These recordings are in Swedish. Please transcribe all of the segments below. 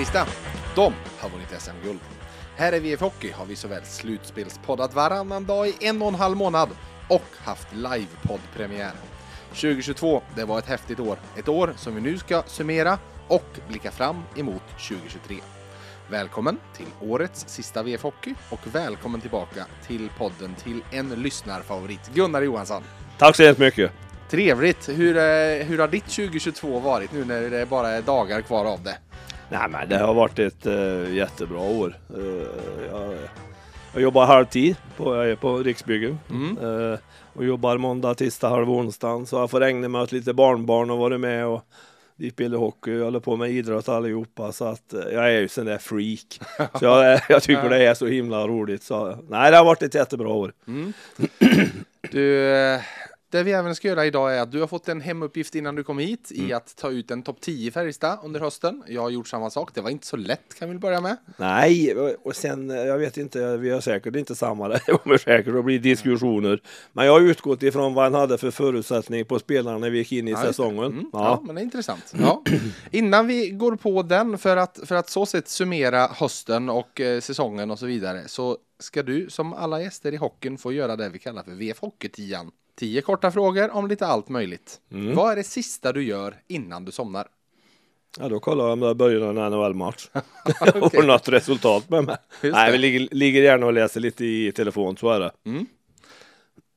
Färjestad, de har vunnit SM-guld. Här i VF Hockey har vi såväl slutspelspoddat varannan dag i en och en halv månad och haft livepoddpremiär. 2022, det var ett häftigt år. Ett år som vi nu ska summera och blicka fram emot 2023. Välkommen till årets sista VF Hockey och välkommen tillbaka till podden till en lyssnarfavorit, Gunnar Johansson. Tack så jättemycket. Trevligt! Hur, eh, hur har ditt 2022 varit nu när det bara är dagar kvar av det? Nej, men det har varit ett uh, jättebra år. Uh, jag, jag jobbar halvtid på, jag är på Riksbyggen Mm. uh, och jobbar måndag, tisdag, halv onsdag. Så jag får ägna mig åt lite barnbarn och vara med och hockey, jag håller på med idrott allihopa så att uh, jag är ju sån där freak. Så jag, jag tycker det är så himla roligt. Så, nej, det har varit ett jättebra år. Mm. Du, eh, det vi även ska göra idag är att du har fått en hemuppgift innan du kom hit i att ta ut en topp 10 i Färjestad under hösten. Jag har gjort samma sak. Det var inte så lätt kan vi börja med. Nej, och sen, jag vet inte, vi har säkert inte samma, det kommer säkert att bli diskussioner. Men jag har utgått ifrån vad han hade för förutsättning på spelarna när vi gick in i Ja, säsongen. Mm, ja. Ja. men det är intressant. Ja. Innan vi går på den för att, för att så sett summera hösten och eh, säsongen och så vidare så ska du som alla gäster i hockeyn få göra det vi kallar för VF Hockey-tian. Tio korta frågor om lite allt möjligt. Mm. Vad är det sista du gör innan du somnar? ja, då kollar jag om det börjar en NHL-match. Okej. Och något resultat med mig. Nej, vi ligger, ligger gärna och läser lite i telefon, så är det.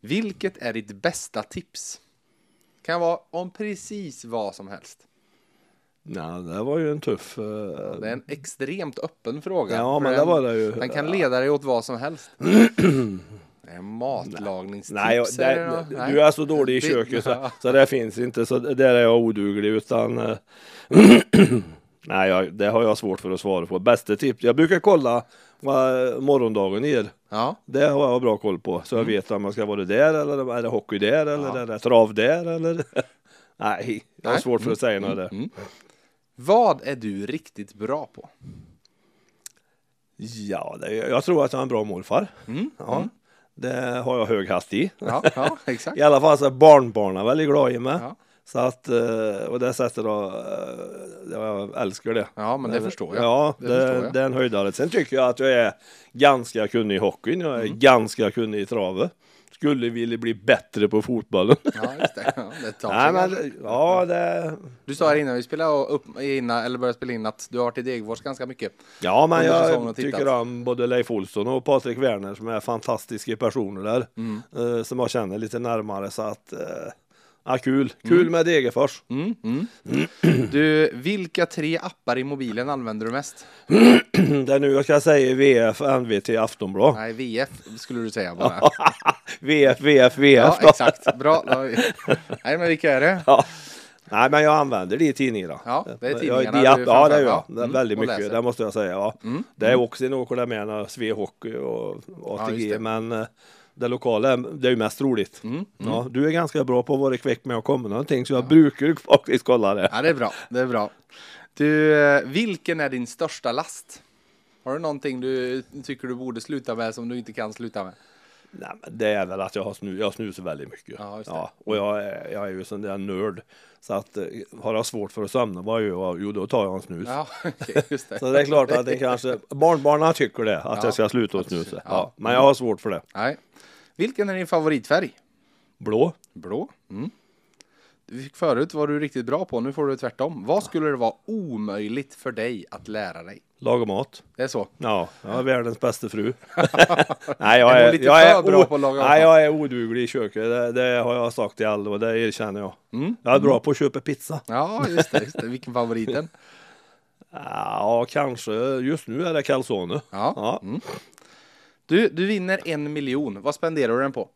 Vilket är ditt bästa tips? Kan vara om precis vad som helst. Ja, det var ju en tuff... eh, Det är en extremt öppen fråga. Ja, men det var det ju. Den kan leda dig åt vad som helst. Det är matlagningstips. Nej, jag, det något? Nej. du är så dålig i Det- köket så, så det finns inte. Så där är jag oduglig utan eh, Nej, jag, det har jag svårt för att svara på. Bästa tips. Jag brukar kolla vad morgondagen ger. Ja, Det har jag bra koll på. Så jag vet om jag ska vara där eller är det hockey där eller Ja. är det trav där eller? Nej, jag har Nej. svårt för att säga något där. Mm. vad är du riktigt bra på? Ja, det, jag tror att jag är en bra morfar. Mm. Ja, Det har jag hög hast i. Ja, ja exakt. I alla fall så är barnbarnen väldigt glada i mig. Ja. Så att, eh, och det sättet då, eh, jag älskar det. Ja, men det förstår jag. Ja, Det det, förstår jag. det är en höjdare. Sen tycker jag att jag är ganska kunnig i hockeyn, jag är Mm. ganska kunnig i travet. Skulle vilja bli bättre på fotbollen. Ja, just det. Ja, det tar Nej, men, ja, det, Du sa här innan vi spelade upp innan, eller började spela in att du har varit i Degerfors ganska mycket. ja, men jag tycker om både Leif Olsson och Patrik Werner som är fantastiska personer där. Mm. eh, som jag känner lite närmare så att, eh, ja kul. Kul med Degerfors. Mm, mm. Du, vilka tre appar i mobilen använder du mest? Det är nu jag ska säga VF, NVT, Aftonblad. Nej, VF skulle du säga bara. VF, VF, VF. Ja, då. exakt. Bra. Då har vi- Nej, men vilka är det? Ja. Nej, men jag använder de tidningarna. Ja, det är Jag- tidningarna de- du Ja, framför- det gör jag. ja, Det är mm, väldigt och mycket, läser. det måste jag säga. Ja. Mm, Det är också åker där med när Sve Hockey och Ja, ATG, just det. men eh, det lokala, det är ju mest roligt. Mm, Ja, du är ganska bra på att vara kvick med att komma någonting, så jag brukar ju faktiskt kolla det. Ja, det är bra. Det är bra. Du, eh, vilken är din största last? Har du någonting du tycker du borde sluta med som du inte kan sluta med? Nej, men det är väl att jag har snu, jag snusar väldigt mycket. Ja, just. Ja, och jag är, jag är ju sån där nörd. Så att eh, har jag svårt för att sömna, vad gör jag? Jo, då tar jag en snus. Ja, just det. Så det är klart att det kanske, barnbarnen tycker det, att Ja, jag ska sluta att snusa. ja. Ja. Men jag har svårt för det. Nej. Vilken är din favoritfärg? Blå? Blå. Mm. Du fick förut var du riktigt bra på, nu får du tvärtom. Vad skulle det vara omöjligt för dig att lära dig? Laga mat? Det är så? Ja, jag är världens bästa fru. nej, jag Är hon är, lite jag är, bra på att laga nej, mat? jag är oduglig i köket. Det, det har jag sagt till alla och det erkänner jag. Mm. Jag är bra på att köpa pizza. Ja, just det. Just det. Vilken favoriten? Ja, kanske. Just nu är det calzone. Ja. Ja. Mm. Du, du vinner en miljon. Vad spenderar du den på?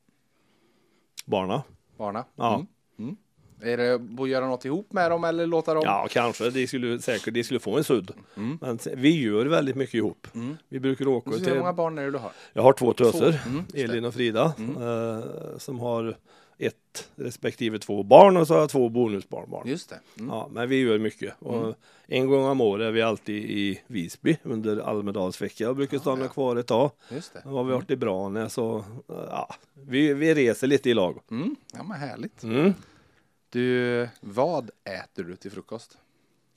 Barna. Barna? Ja. Mm. Mm. Är det att göra något ihop med dem eller låta dem? Ja, kanske. De skulle säkert de skulle få en sudd. Mm. Men vi gör väldigt mycket ihop. Mm. Vi brukar åka Hur till... många barn är det du har? Jag har två töser. Mm. Elin och Frida, eh, som har ett respektive två barn och så har jag två bonusbarnbarn. Just det. Mm. Ja, men vi gör mycket. Och En gång om året är vi alltid i Visby under Almedalsvecka och brukar stanna ja. kvar ett tag. Just det. Då har vi varit i Branäs och ja, vi, vi reser lite i lag. Mm. Ja, men härligt. Mm. Du, vad äter du till frukost?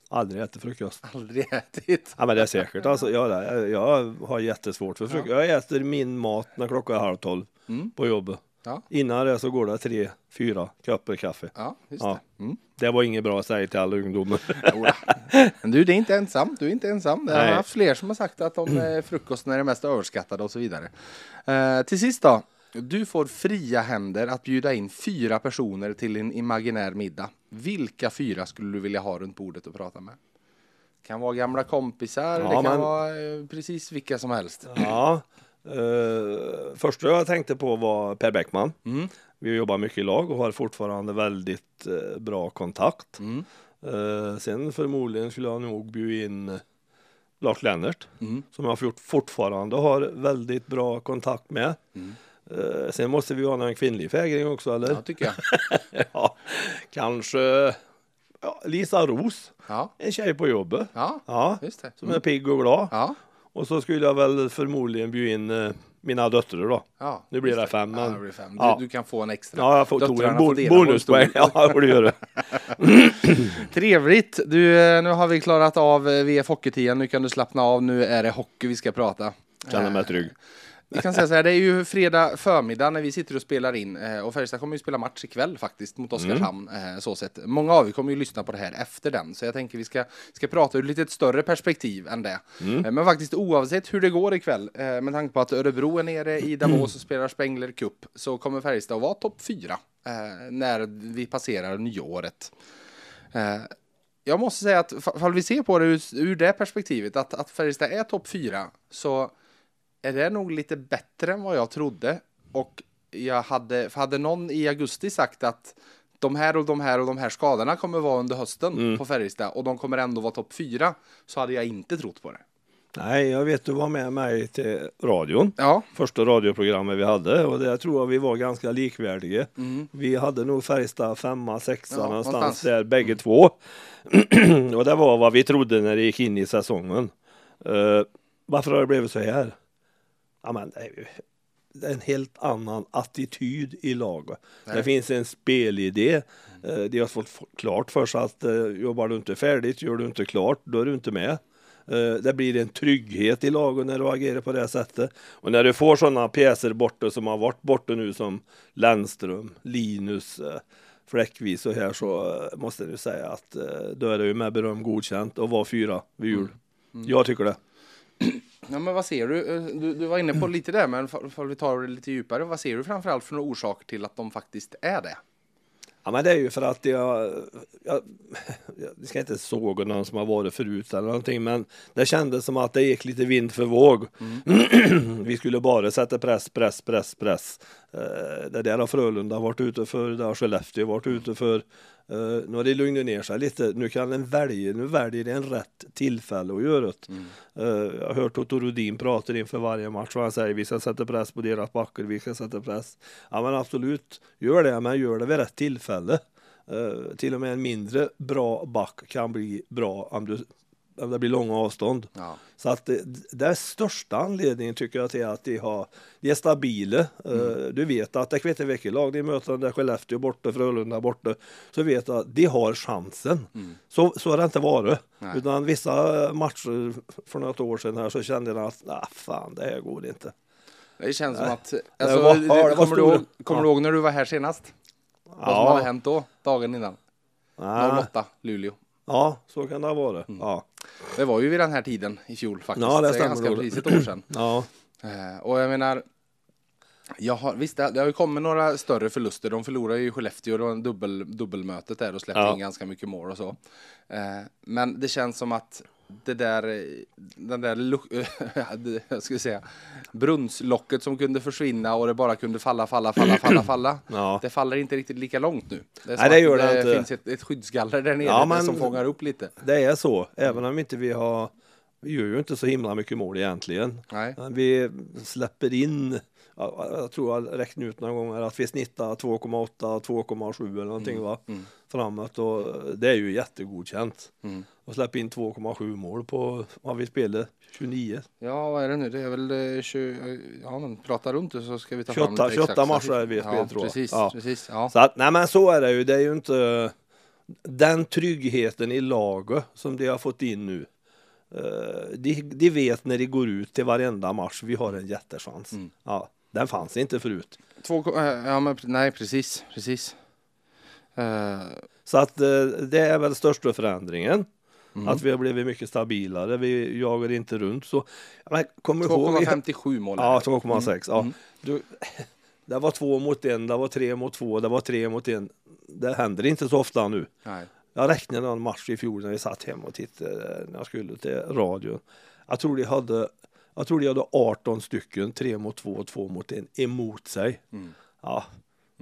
Aldrig ätit frukost. Aldrig ätit. Ja men det är säkert alltså. Jag, jag, har jättesvårt för frukost. Jag äter min mat när klockan är halv tolv Mm. på jobbet. Ja. Innan det så går det tre, fyra koppar kaffe. Ja, just Ja. det. Mm. Det var inget bra att säga till alla ungdomar. Men du, det är inte ensam. Du är inte ensam. Det har haft fler som har sagt att de eh, frukosten är det mest överskattade och så vidare. Eh, till sist då. Du får fria händer att bjuda in fyra personer till en imaginär middag. Vilka fyra skulle du vilja ha runt bordet och prata med? Kan vara gamla kompisar, Ja, det kan men- vara eh, precis vilka som helst. Ja, eh, första jag tänkte på var Per Bäckman. Mm. Vi jobbar mycket i lag och har fortfarande väldigt eh, bra kontakt. Mm. Eh, sen förmodligen skulle jag nog bjuda in Lars Lennart Mm. som jag fort- fortfarande har väldigt bra kontakt med. Mm. Eh, sen måste vi ha en kvinnlig fägring också eller? Ja, tycker jag. Ja, kanske ja, Lisa Ros, Ja, en tjej på jobbet. ja Ja, som är pigg och glad. Ja, Och så skulle jag väl förmodligen bjuda in eh, mina döttrar då. ja. Nu blir det fem, Ja, men- det blir fem. Ja. Du, du kan få en extra. Ja, jag får tog en bon bonuspoäng. Ja, det du göra. Trevligt! Du, eh, nu har vi klarat av eh, VF Hockeytiden. Nu kan du slappna av. Nu är det hockey vi ska prata. Känner mig trygg. Vi kan säga så här, det är ju fredag förmiddag när vi sitter och spelar in eh, och Färjestad kommer ju spela match ikväll faktiskt mot Oskarshamn. Mm. Så sett. Många av er kommer ju lyssna på det här efter den så jag tänker vi ska, ska prata ur lite ett större perspektiv än det. Mm. Eh, Men faktiskt oavsett hur det går ikväll med tanke på att Örebro är nere i Davos och spelar Spengler Cup så kommer Färjestad att vara topp fyra när vi passerar nyåret. Jag måste säga att fa- fall vi ser på det ur, ur det perspektivet att, att Färjestad är topp fyra så är det nog lite bättre än vad jag trodde. Och jag hade, för hade någon i augusti sagt att de här och de här och de här skadorna kommer vara under hösten Mm. på Färjestad och de kommer ändå vara topp fyra så hade jag inte trott på det. Nej, jag vet du var med mig till radion. Ja, Första radioprogrammet vi hade och där tror jag vi var ganska likvärdiga. Mm. Vi hade nog Färjestad femma, sexa Ja, någonstans någonstans. där bägge två. och det var vad vi trodde när det gick in i säsongen. Eh, varför har det blivit så här? Ja, men det det en helt annan attityd i laget. Det Nej. finns en spelidé. Eh, De har fått klart för sig att eh, jobbar du inte färdigt, gör du inte klart, då är du inte med. Eh, Det blir en trygghet i laget när du agerar på det sättet. Och när du får sådana pjäser borta som har varit borta nu som Lennström, Linus, Fläckvis och här så måste jag säga att då är det ju med beröm godkänt att vara fyra vid jul. Jag tycker det. Ja men vad ser du? Eh, du? Du var inne på lite där men fall vi tar det lite djupare. Vad ser du framförallt för några orsaker till att de faktiskt är det? Ja men det är ju för att jag, jag, jag ska inte såga någon som har varit förut eller någonting men det kändes som att det gick lite vind för våg. Vi skulle bara sätta press, press, press, press. Eh, det där har Frölunda varit ute för, det har Skellefteå varit ute för. Eh, nu har det lugnat ner sig lite. Nu kan en välja, nu väljer en rätt tillfälle att göra det. Eh, jag har hört Otto Rodin prata inför varje match och han säger vi ska sätta press på deras backar, vi ska sätta press. Ja men absolut, gör det, men gör det vid rätt tillfälle. Eh, till och med en mindre bra back kan bli bra om, du, det blir långa avstånd. Ja. Så att det, det är största anledningen tycker jag till att de, har, de är stabila. Eh, Du vet att det kvittar vilket lag de möter, där Skellefteå borta, Frölunda borta, så vet du att de har chansen. Så, så har det inte varit. Nej. Utan vissa matcher för något år sedan här så kände jag att ah, fan det här går inte. Det känns som Nej. att... Det Alltså, var- var kommer du, ihåg, kommer ja. du ihåg när du var här senast? Vad som hade hänt då, dagen innan? Ja, 08, Luleå. Ja, så kan det ha varit. Ja. Det var ju vid den här tiden i fjol faktiskt. Ja, det Så stämmer ganska precis ett år sedan. Ja. Eh, och jag menar, jag har, visst det, det har ju kommit några större förluster. De förlorade ju Skellefteå, det en dubbel, dubbelmötet där och släppte Ja. in ganska mycket mål och så. Eh, men det känns som att det där, eh, den där, det- jag skulle säga, brunnslocket som kunde försvinna och det bara kunde falla, falla, falla, falla, falla. Ja. Det faller inte riktigt lika långt nu. Det, Nej, det gör det inte. finns ett, ett skyddsgaller där nere Ja, men- som fångar upp lite. Det är så, även om inte vi har vi gör ju inte så himla mycket mål egentligen. Nej. Vi släpper in, ja, jag tror jag räknade ut några gånger att vi snittar 2,8, 2,7 eller någonting va, mm. Framåt och det är ju jättegodkänt. Mm. Och släppa in 2,7 mål på, vad vi spelade, 29, Ja, vad är det nu? Det är väl eh, 20, ja men prata runt det så ska vi ta fram 28 lite 28 exakta matcher är vi ja, spelat, tror jag. precis, Ja. precis. Ja. Så att, nej men så är det ju, det är ju inte den tryggheten i laget som de har fått in nu. eh, De, de vet när de går ut till varenda match, vi har en jättechans. Mm. Ja, den fanns inte förut. Två, eh, ja, men, nej, precis. precis. Eh, Så att eh, det är väl största förändringen. mm. Att vi har blivit mycket stabilare. Vi jagar inte runt så. Men kommer du ihåg? vi- 2,57 mål. Ja, det. 2,6. Ja. Mm. Du, det var två mot en, det var tre mot två, det var tre mot en. Det händer inte så ofta nu. Nej. Jag räknade någon match i fjol när vi satt hemma och tittade när jag skulle till radion. Jag tror de hade, jag tror de hade 18 stycken, tre mot två och två mot en, emot sig. Mm. Ja.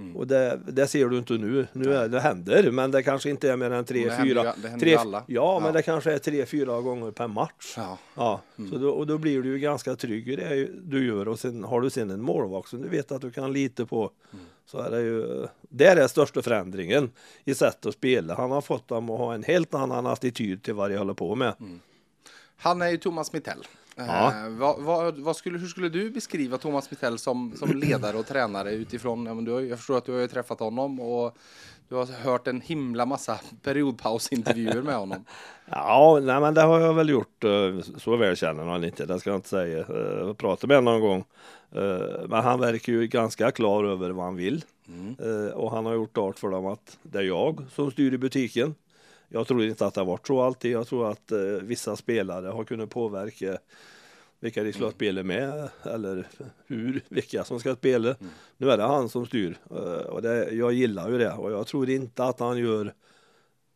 Mm. Och det, det ser du inte nu. Nu är det händer, men det kanske inte är mer än tre, Det fyra. det händer tre, alla. Ja, men Ja. det kanske är tre, fyra gånger per match. Ja. Ja, Mm. så då, och då blir du ju ganska trygg i det du gör och sen har du sen en målvakt som du vet att du kan lita på. Mm. Så är det ju, det är den största förändringen i sätt att spela. Han har fått dem att ha en helt annan attityd till vad de håller på med. Han är ju Thomas Mittell. Ja. Eh, vad, vad, vad skulle, hur skulle du beskriva Thomas Mittell som, som ledare och tränare utifrån, ja, men du har, jag förstår att du har träffat honom och du har hört en himla massa periodpausintervjuer med honom. Ja, nej, men det har jag väl gjort. eh, Så väl känner han inte, det ska jag inte säga. Eh, Jag pratade med honom någon gång. Eh, Men han verkar ju ganska klar över vad han vill. Mm. Eh, Och han har gjort klart för dem att det är jag som styr i butiken. Jag tror inte att det har varit så alltid. Jag tror att eh, vissa spelare har kunnat påverka vilka de ska spela med eller hur, vilka som ska spela. Nu är det han som styr eh, och det, jag gillar ju det och jag tror inte att han gör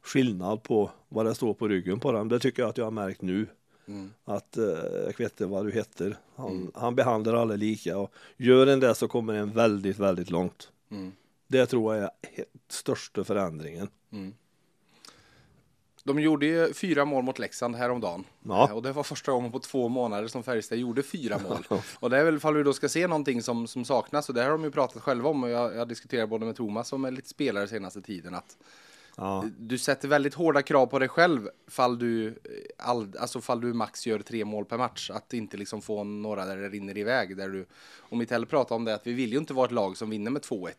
skillnad på vad det står på ryggen på dem. Det tycker jag att jag har märkt nu. Mm. Att eh, jag vet inte vad du heter. Han, han behandlar alla lika och gör en det så kommer en väldigt, väldigt långt. Mm. Det tror jag är största förändringen. De gjorde ju fyra mål mot Leksand häromdagen. Ja. Eh, Och det var första gången på två månader som Färjestad gjorde fyra mål. och det är väl ifall vi då ska se någonting som, som saknas. Och det har de ju pratat själva om. Och jag, jag diskuterar både med Thomas och med lite spelare senaste tiden. Att Ja. du sätter väldigt hårda krav på dig själv fall du, eh, all, alltså fall du max gör tre mål per match. Att inte liksom få några där det rinner iväg. Där du, och Mittell pratade om det att vi vill ju inte vara ett lag som vinner med 2-1.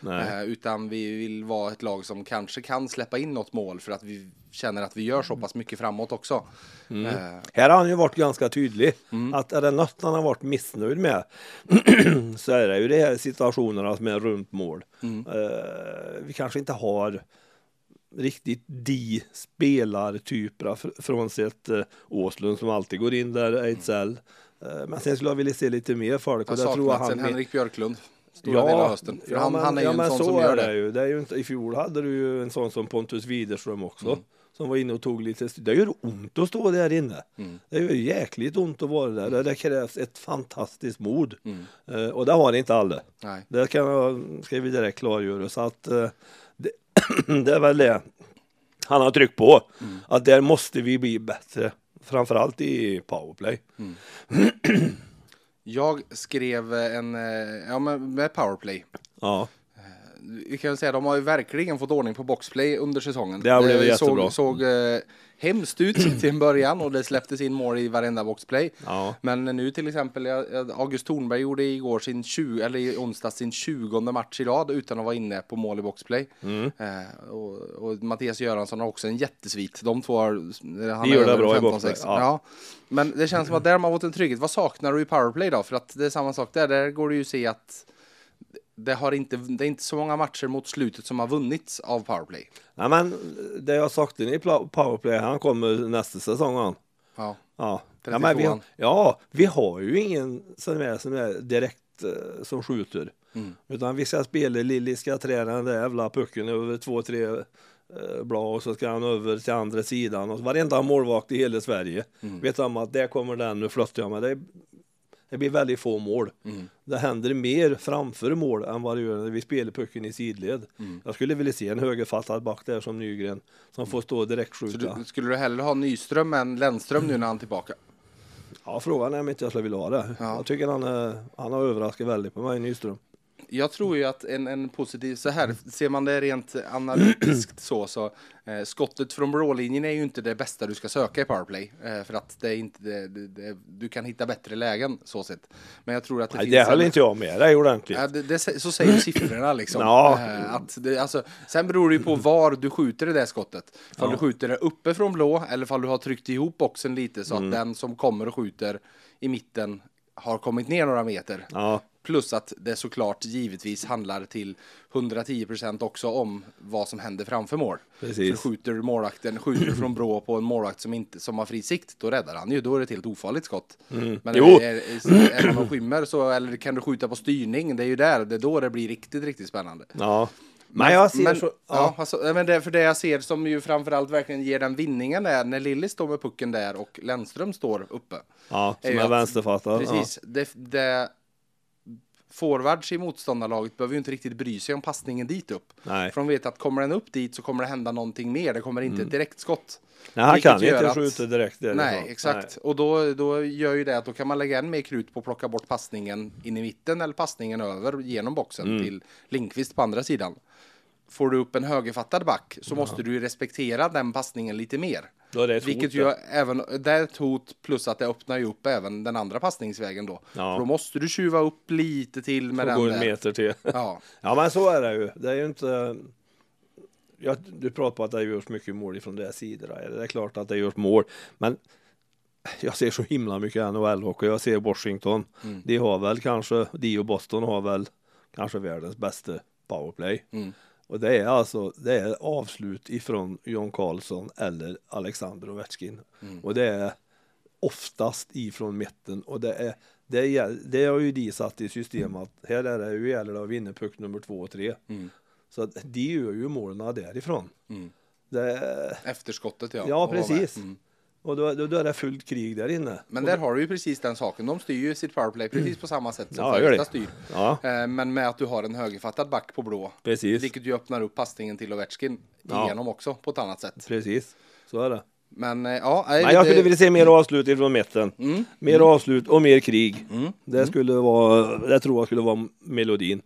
Nej. Eh, utan vi vill vara ett lag som kanske kan släppa in något mål för att vi känner att vi gör så pass mycket framåt också. Eh, Här har han ju varit ganska tydlig. Mm. Att är det något han har varit missnöjd med så är det ju de här situationerna med runt mål. Mm. Eh, vi kanske inte har riktigt de spelartyperna fr- frånsett uh, Åslund som alltid går in där, Ejdsell. Eh, men sen skulle jag vilja se lite mer folk. jag och det tror jag han Henrik Björklund. Stora delar av hösten. För han, men, han är ju ja, en sån så som gör det. det. Ju. det är ju inte, I fjol hade du ju en sån som Pontus Widerström också. Mm. Som var inne och tog lite Det gör ont att stå där inne. Mm. Det gör jäkligt ont att vara där. Det krävs ett fantastiskt mod. Mm. Eh, och det har inte alla. Nej. Det kan jag, ska vi direkt klargöra. Så att eh, det, är väl det han har tryckt på. Mm. Att där måste vi bli bättre. Framförallt i powerplay. Jag skrev en, eh, ja men med powerplay. Ja, Vi kan säga de har ju verkligen fått ordning på boxplay under säsongen. Det har blivit jättebra. såg, såg eh, hemskt ut till en början och det släpptes in mål i varenda boxplay. ja. Men nu till exempel, August Thornberg gjorde igår sin 20, eller i onsdags sin 20 match i rad utan att vara inne på mål i boxplay. Mm. Eh, och, och Mattias Göransson har också en jättesvit. De två har... Han De är gör det bra i 15, boxplay, 16. ja. Ja. Men det känns som att där har man fått en trygghet. Vad saknar du i powerplay då? För att det är samma sak där. Där går det ju att se att det, har inte, det är inte så många matcher mot slutet som har vunnits av powerplay. Nej, men det jag sagt i pla- powerplay, han kommer nästa säsong han. Ja. Ja. Ja, men vi, 32an. har- ja, vi har ju ingen som är, som är direkt eh, som skjuter. Mm. Utan vi ska spela, Lilly ska träna den där jävla pucken över två, tre eh, blad och så ska han över till andra sidan. Och varenda målvakt i hela Sverige Mm. vet om att där kommer den, nu flyttar jag mig. Det, det blir väldigt få mål. Mm. Det händer mer framför mål än vad det gör när vi spelar pucken i sidled. Mm. Jag skulle vilja se en högerfattad back där som Nygren som får stå direkt Så skjuta. du, skulle du hellre ha Nyström än Lennström nu när han är tillbaka? Ja, frågan är om inte jag skulle vilja ha det. Ja. Jag tycker han, är, han har överraskat väldigt på mig, Nyström. Jag tror ju att en, en positiv, så här, ser man det rent analytiskt så, så eh, skottet från blålinjen är ju inte det bästa du ska söka i powerplay. Eh, för att det är inte, det, det, du kan hitta bättre lägen så sett. Men jag tror att det Nej, finns... det höll en- inte jag med dig ordentligt. Ja, det, det, så säger siffrorna liksom. Ja. Eh, Att det, alltså, sen beror det ju på var du skjuter det där skottet. Om du skjuter det uppe från blå eller om du har tryckt ihop boxen lite så Mm. att den som kommer och skjuter i mitten har kommit ner några meter. Ja, Plus att det såklart givetvis handlar till 110% också om vad som händer framför mål. Precis. För skjuter målvakten, skjuter från blå på en målvakt som, inte, som har fri sikt, då räddar han ju. Då är det ett helt ofarligt skott. Men Jo. är, är, är man skymmer så, eller kan du skjuta på styrning, det är ju där, det är då det blir riktigt, riktigt spännande. ja. Men jag ser men, så... ja. Ja. alltså, men det, för det jag ser som ju framförallt verkligen ger den vinningen är när Lilly står med pucken där och Lennström står uppe. Ja, är som är att- vänsterfattad. Precis. Det, det, forwards i motståndarlaget behöver ju inte riktigt bry sig om passningen dit upp. Nej. För de vet att kommer den upp dit så kommer det hända någonting mer. Det kommer inte ett direktskott. Ja. Nej, han kan inte att- skjuta direkt därifrån. Nej, exakt. Och då, då gör ju det att då kan man lägga än mer krut på att plocka bort passningen in i mitten eller passningen över genom boxen Mm. till Linkvist på andra sidan. Får du upp en högerfattad back så måste du respektera den passningen lite mer. Då är det ett hot Vilket ju även, det är ett hot plus att det öppnar ju upp även den andra passningsvägen då. Ja. För då måste du tjuva upp lite till med Får den gå en meter till. Ja, Ja, men så är det ju. Det är ju inte... Ja, du pratar på att det görs mycket mål ifrån de här sidorna. Det är klart att det görs mål, men jag ser så himla mycket NHL-hockey. Jag ser Washington. Mm. De har väl kanske, de och Boston har väl kanske världens bästa powerplay. Mm. Och det är alltså, det är avslut ifrån John Karlsson eller Alexander Ovechkin. Mm. Och det är oftast ifrån mitten och det är det, är, det har ju de satt i system att här är det ju gäller det att vinna puck nummer två och tre. Mm. Så att de gör ju målen därifrån. Mm. Det, efterskottet ja. ja, precis. Mm. Och då, då, då är det fullt krig där inne. Men där har du ju precis den saken. De styr ju sitt powerplay precis på samma sätt som Mm. Ja, Färjestad styr. Ja, Eh, Men med att du har en högerfattad back på blå. precis. Vilket ju öppnar upp passningen till Ovechkin Ja. igenom också på ett annat sätt. Precis. Så är det. Men eh, ja, nej, jag det- skulle vilja se mer avslut ifrån mitten. Mm. Mer avslut och mer krig. Mm. Det skulle vara, det tror jag skulle vara melodin.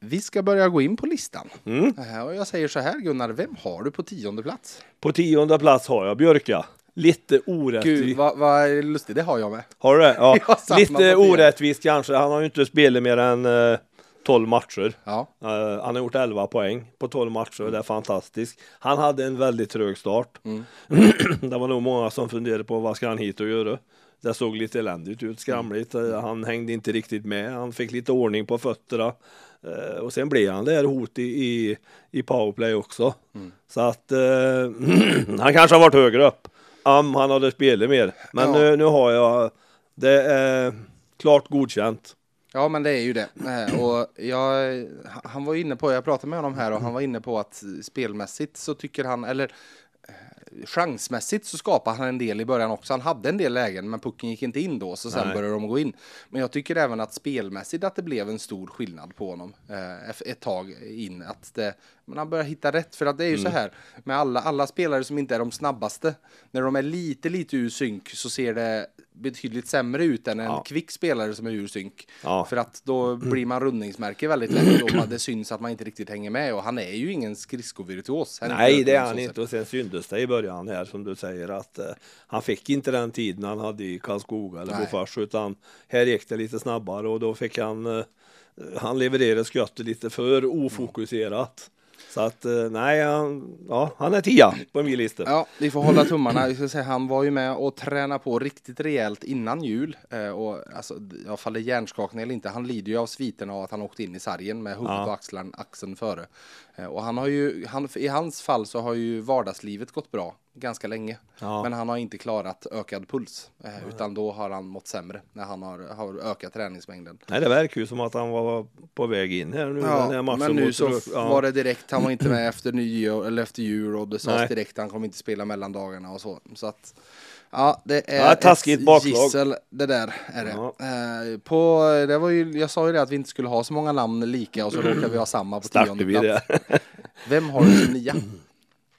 Vi ska börja gå in på listan. Mm. Och jag säger så här Gunnar, vem har du på tionde plats? På tionde plats har jag Björka. Lite orättvist. Gud, vad, vad lustigt, det har jag med. Har du det? Ja. Lite orättvist kanske. Han har ju inte spelat mer än eh, 12 matcher. Ja, Eh, han har gjort 11 poäng på 12 matcher och det är fantastiskt. Han hade en väldigt trög start. Mm. det var nog många som funderade på vad ska han hit och göra. Det såg lite eländigt ut, skramligt. Mm. Han hängde inte riktigt med. Han fick lite ordning på fötterna. Eh, och sen blev han där hot i, i, i powerplay också. Mm. Så att eh, han kanske har varit högre upp om han hade spelat mer. Men Ja. nu, nu har jag det är klart godkänt. ja men det är ju det. Eh, Och jag, han var inne på, jag pratade med honom här och han var inne på att spelmässigt så tycker han, eller chansmässigt så skapade han en del i början också. Han hade en del lägen men pucken gick inte in då så sen Nej. började de gå in. Men jag tycker även att spelmässigt att det blev en stor skillnad på honom eh, ett tag in. Att det, men han börjar hitta rätt för att det är ju Mm. så här med alla, alla spelare som inte är de snabbaste. När de är lite lite ur synk så ser det betydligt sämre ut än en Ja. kvick spelare som är ur synk. Ja. För att då blir man rundningsmärke väldigt lätt och det syns att man inte riktigt hänger med och han är ju ingen skridskovirtuos. Nej, det är han inte. Och sen syntes det i början här som du säger att eh, han fick inte den tiden han hade i Karlskoga eller. Bofors utan här gick det lite snabbare och då fick han eh, han levererade skottet lite för ofokuserat. Så att eh, nej, han, ja, han är tia på min lista. Ja, vi får hålla tummarna. Vi ska säga, han var ju med och tränade på riktigt rejält innan jul. Eh, och alltså, jag faller hjärnskakning eller inte, han lider ju av sviterna av att han åkte in i sargen med huvudet Ja. och axlarna, axeln före. Eh, och han har ju, han, i hans fall så har ju vardagslivet gått bra ganska länge. Ja. Men han har inte klarat ökad puls, eh, utan då har han mått sämre när han har, har ökat träningsmängden. Nej, det verkar ju som att han var på väg in här nu. Ja, men nu så ja. var det direkt, han var inte med efter nyår eller efter jul och det sades Nej. direkt han kommer inte spela mellandagarna och så. Så att ja, det är Ja, taskigt ett baklag. gissel det där är det. Ja. Eh, på, det var ju, jag sa ju det att vi inte skulle ha så många namn lika och så råkar vi ha samma på tionde plats. Vem har du som nia?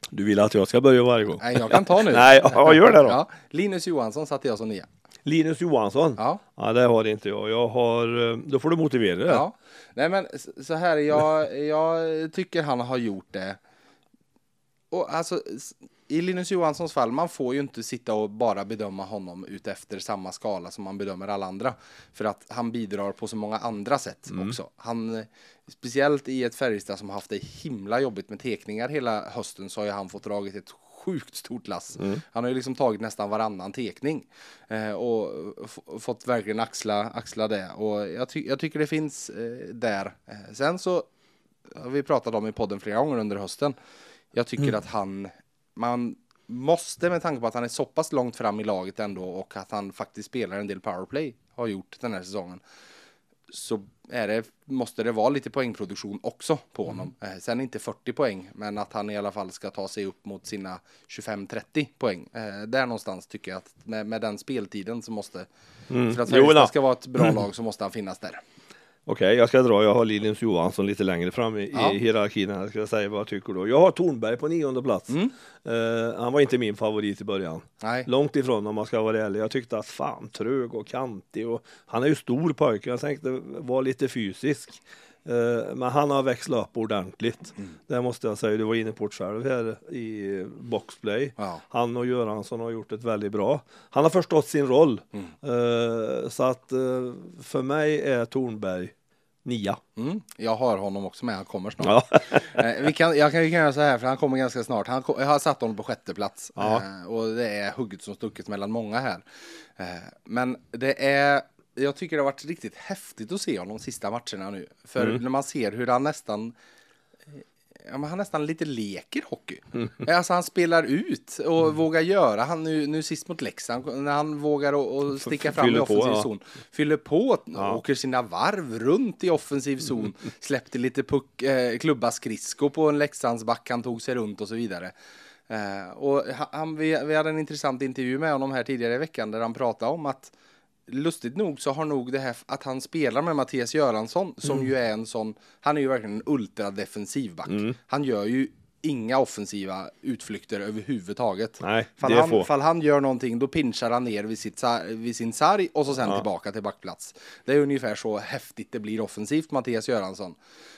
Du vill att jag ska börja varje gång? Nej, jag kan ta nu. Nej, ja, gör det då. Ja, Linus Johansson satte jag som nia. Linus Johansson. Ja. Ja, det har inte jag. Jag har, eh, då får du motivera det. Ja. Nej men så här, jag, jag tycker han har gjort det. Och alltså, i Linus Johanssons fall, man får ju inte sitta och bara bedöma honom utefter samma skala som man bedömer alla andra. För att han bidrar på så många andra sätt också. Han, speciellt i ett Färjestad som haft det himla jobbigt med tekningar hela hösten så har ju han fått dragit ett sjukt stort lass. Han har ju liksom tagit nästan varannan tekning eh, och fått verkligen axla, axla det. Och jag, ty- jag tycker det finns eh, där. Eh, sen så har vi pratat om i podden flera gånger under hösten. Jag tycker att han, man måste med tanke på att han är så pass långt fram i laget ändå och att han faktiskt spelar en del powerplay, har gjort den här säsongen. Så är det, måste det vara lite poängproduktion också på honom. Eh, sen inte 40 poäng, men att han i alla fall ska ta sig upp mot sina 25-30 poäng. Eh, där någonstans tycker jag att med, med den speltiden så måste, för att Färjestad ska vara ett bra lag så måste han finnas där. Okej, jag ska dra. Jag har Linus Johansson lite längre fram i, Ja. i hierarkin. här. Jag ska säga vad jag tycker då. Jag har Tornberg på nionde plats. Mm. Eh, han var inte min favorit i början. Nej. Långt ifrån om man ska vara ärlig. Jag tyckte att fan trög och kantig och han är ju stor pojke. Jag tänkte vara lite fysisk. Eh, men han har växlat upp ordentligt. Mm. Det måste jag säga. Du var inne på det själv här i boxplay. Ja. Han och Göransson har gjort ett väldigt bra. Han har förstått sin roll. Mm. Eh, så att eh, för mig är Tornberg nia. Mm, jag har honom också med, han kommer snart. Ja. Eh, vi kan, jag kan, vi kan göra så här, för han kommer ganska snart. Han, jag har satt honom på sjätte plats. Ja. Eh, och det är hugget som stucket mellan många här. Eh, men det är, jag tycker det har varit riktigt häftigt att se honom de sista matcherna nu. För Mm. när man ser hur han nästan Ja, men han nästan lite leker hockey. Mm. Alltså han spelar ut och vågar göra. Han nu, nu sist mot Leksand, när han vågar och, och sticka fram i fyller på, offensiv ja. zon. Fyller på, Ja. åker sina varv runt i offensiv zon. Släppte lite puck, eh, klubba skridsko på en Leksandsback han tog sig runt och så vidare. Eh, och ha- han, vi, vi hade en intressant intervju med honom här tidigare i veckan där han pratade om att lustigt nog så har nog det här att han spelar med Mattias Göransson som Mm. ju är en sån, han är ju verkligen en ultradefensiv back. Han gör ju inga offensiva utflykter överhuvudtaget. Nej, fall, han, få. fall han gör någonting då pinchar han ner vid, sitt, vid sin sarg och så sen tillbaka till backplats. Det är ungefär så häftigt det blir offensivt Mattias Göransson.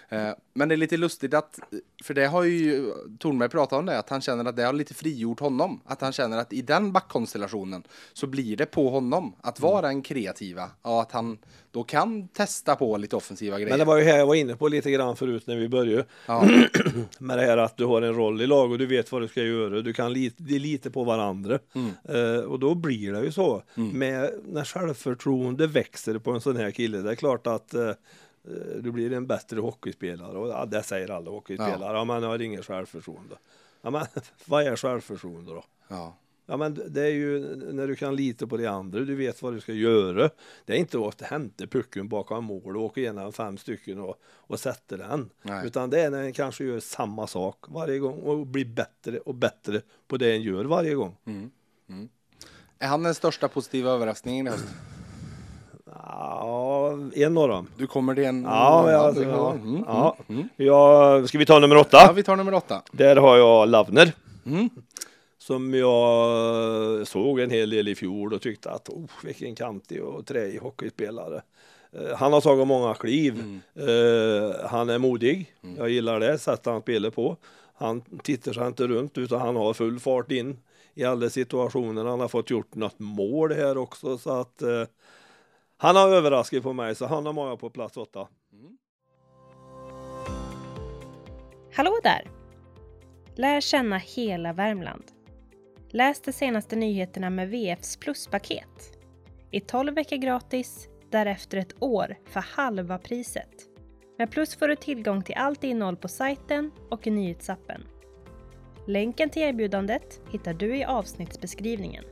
Eh, Men det är lite lustigt att, för det har ju Tornberg pratat om det, att han känner att det har lite frigjort honom. Att han känner att i den backkonstellationen så blir det på honom att vara den kreativa och att han då kan testa på lite offensiva grejer. Men det var ju här jag var inne på lite grann förut när vi började. ja. Med det här att du har en roll i lag och du vet vad du ska göra. Du kan är lite på varandra. Mm. Eh, och då blir det ju så. Med, när självförtroende växer på en sån här kille. Det är klart att eh, du blir en bättre hockeyspelare. Och ja, det säger alla hockeyspelare. Ja. man har inget självförtroende. Ja, men vad är självförtroende då? ja. Ja men det är ju när du kan lita på de andra, du vet vad du ska göra. Det är inte att hämta pucken bakom mål och åka igenom fem stycken och, och sätta den. Nej. Utan det är när en kanske gör samma sak varje gång och blir bättre och bättre på det en gör varje gång. Är han den största positiva överraskningen i höst? Ja, en av dem. Du kommer till en... Ja, ja, ja, mm, ja. mm. ja. Ska vi ta nummer åtta? ja, vi tar nummer åtta. Där har jag Lavner. Mm. Som jag såg en hel del i fjol och tyckte att oh, vilken kantig och träig hockeyspelare. Eh, Han har tagit många kliv. Eh, han är modig. Jag gillar det sättet han spelar på. Han tittar sig inte runt utan han har full fart in i alla situationer. Han har fått gjort något mål här också så att eh, han har överraskat på mig så han har jag på plats åtta. Hallå där! Lär känna hela Värmland. Läs de senaste nyheterna med VFs pluspaket. I 12 veckor gratis, därefter ett år för halva priset. Med Plus får du tillgång till allt innehåll på sajten och i nyhetsappen. Länken till erbjudandet hittar du i avsnittsbeskrivningen.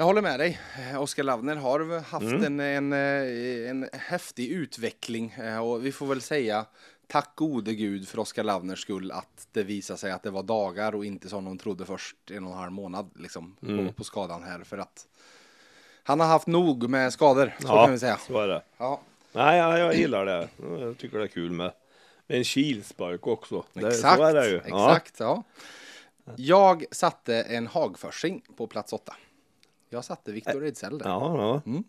Jag håller med dig. Oskar Lavner har haft Mm. en, en, eh, en häftig utveckling eh, och vi får väl säga tack gode gud för Oskar Lavners skull att det visade sig att det var dagar och inte som de trodde först en och en halv månad liksom Mm. på, på skadan här för att han har haft nog med skador så kan vi säga. så är det. Ja, Nej, ja, jag gillar det. Jag tycker det är kul med, med en kilspark också. Det, exakt. Det ju. Exakt, ja. Jag satte en hagförsing på plats åtta. Jag satte Victor Ejdsell där. Ja, ja.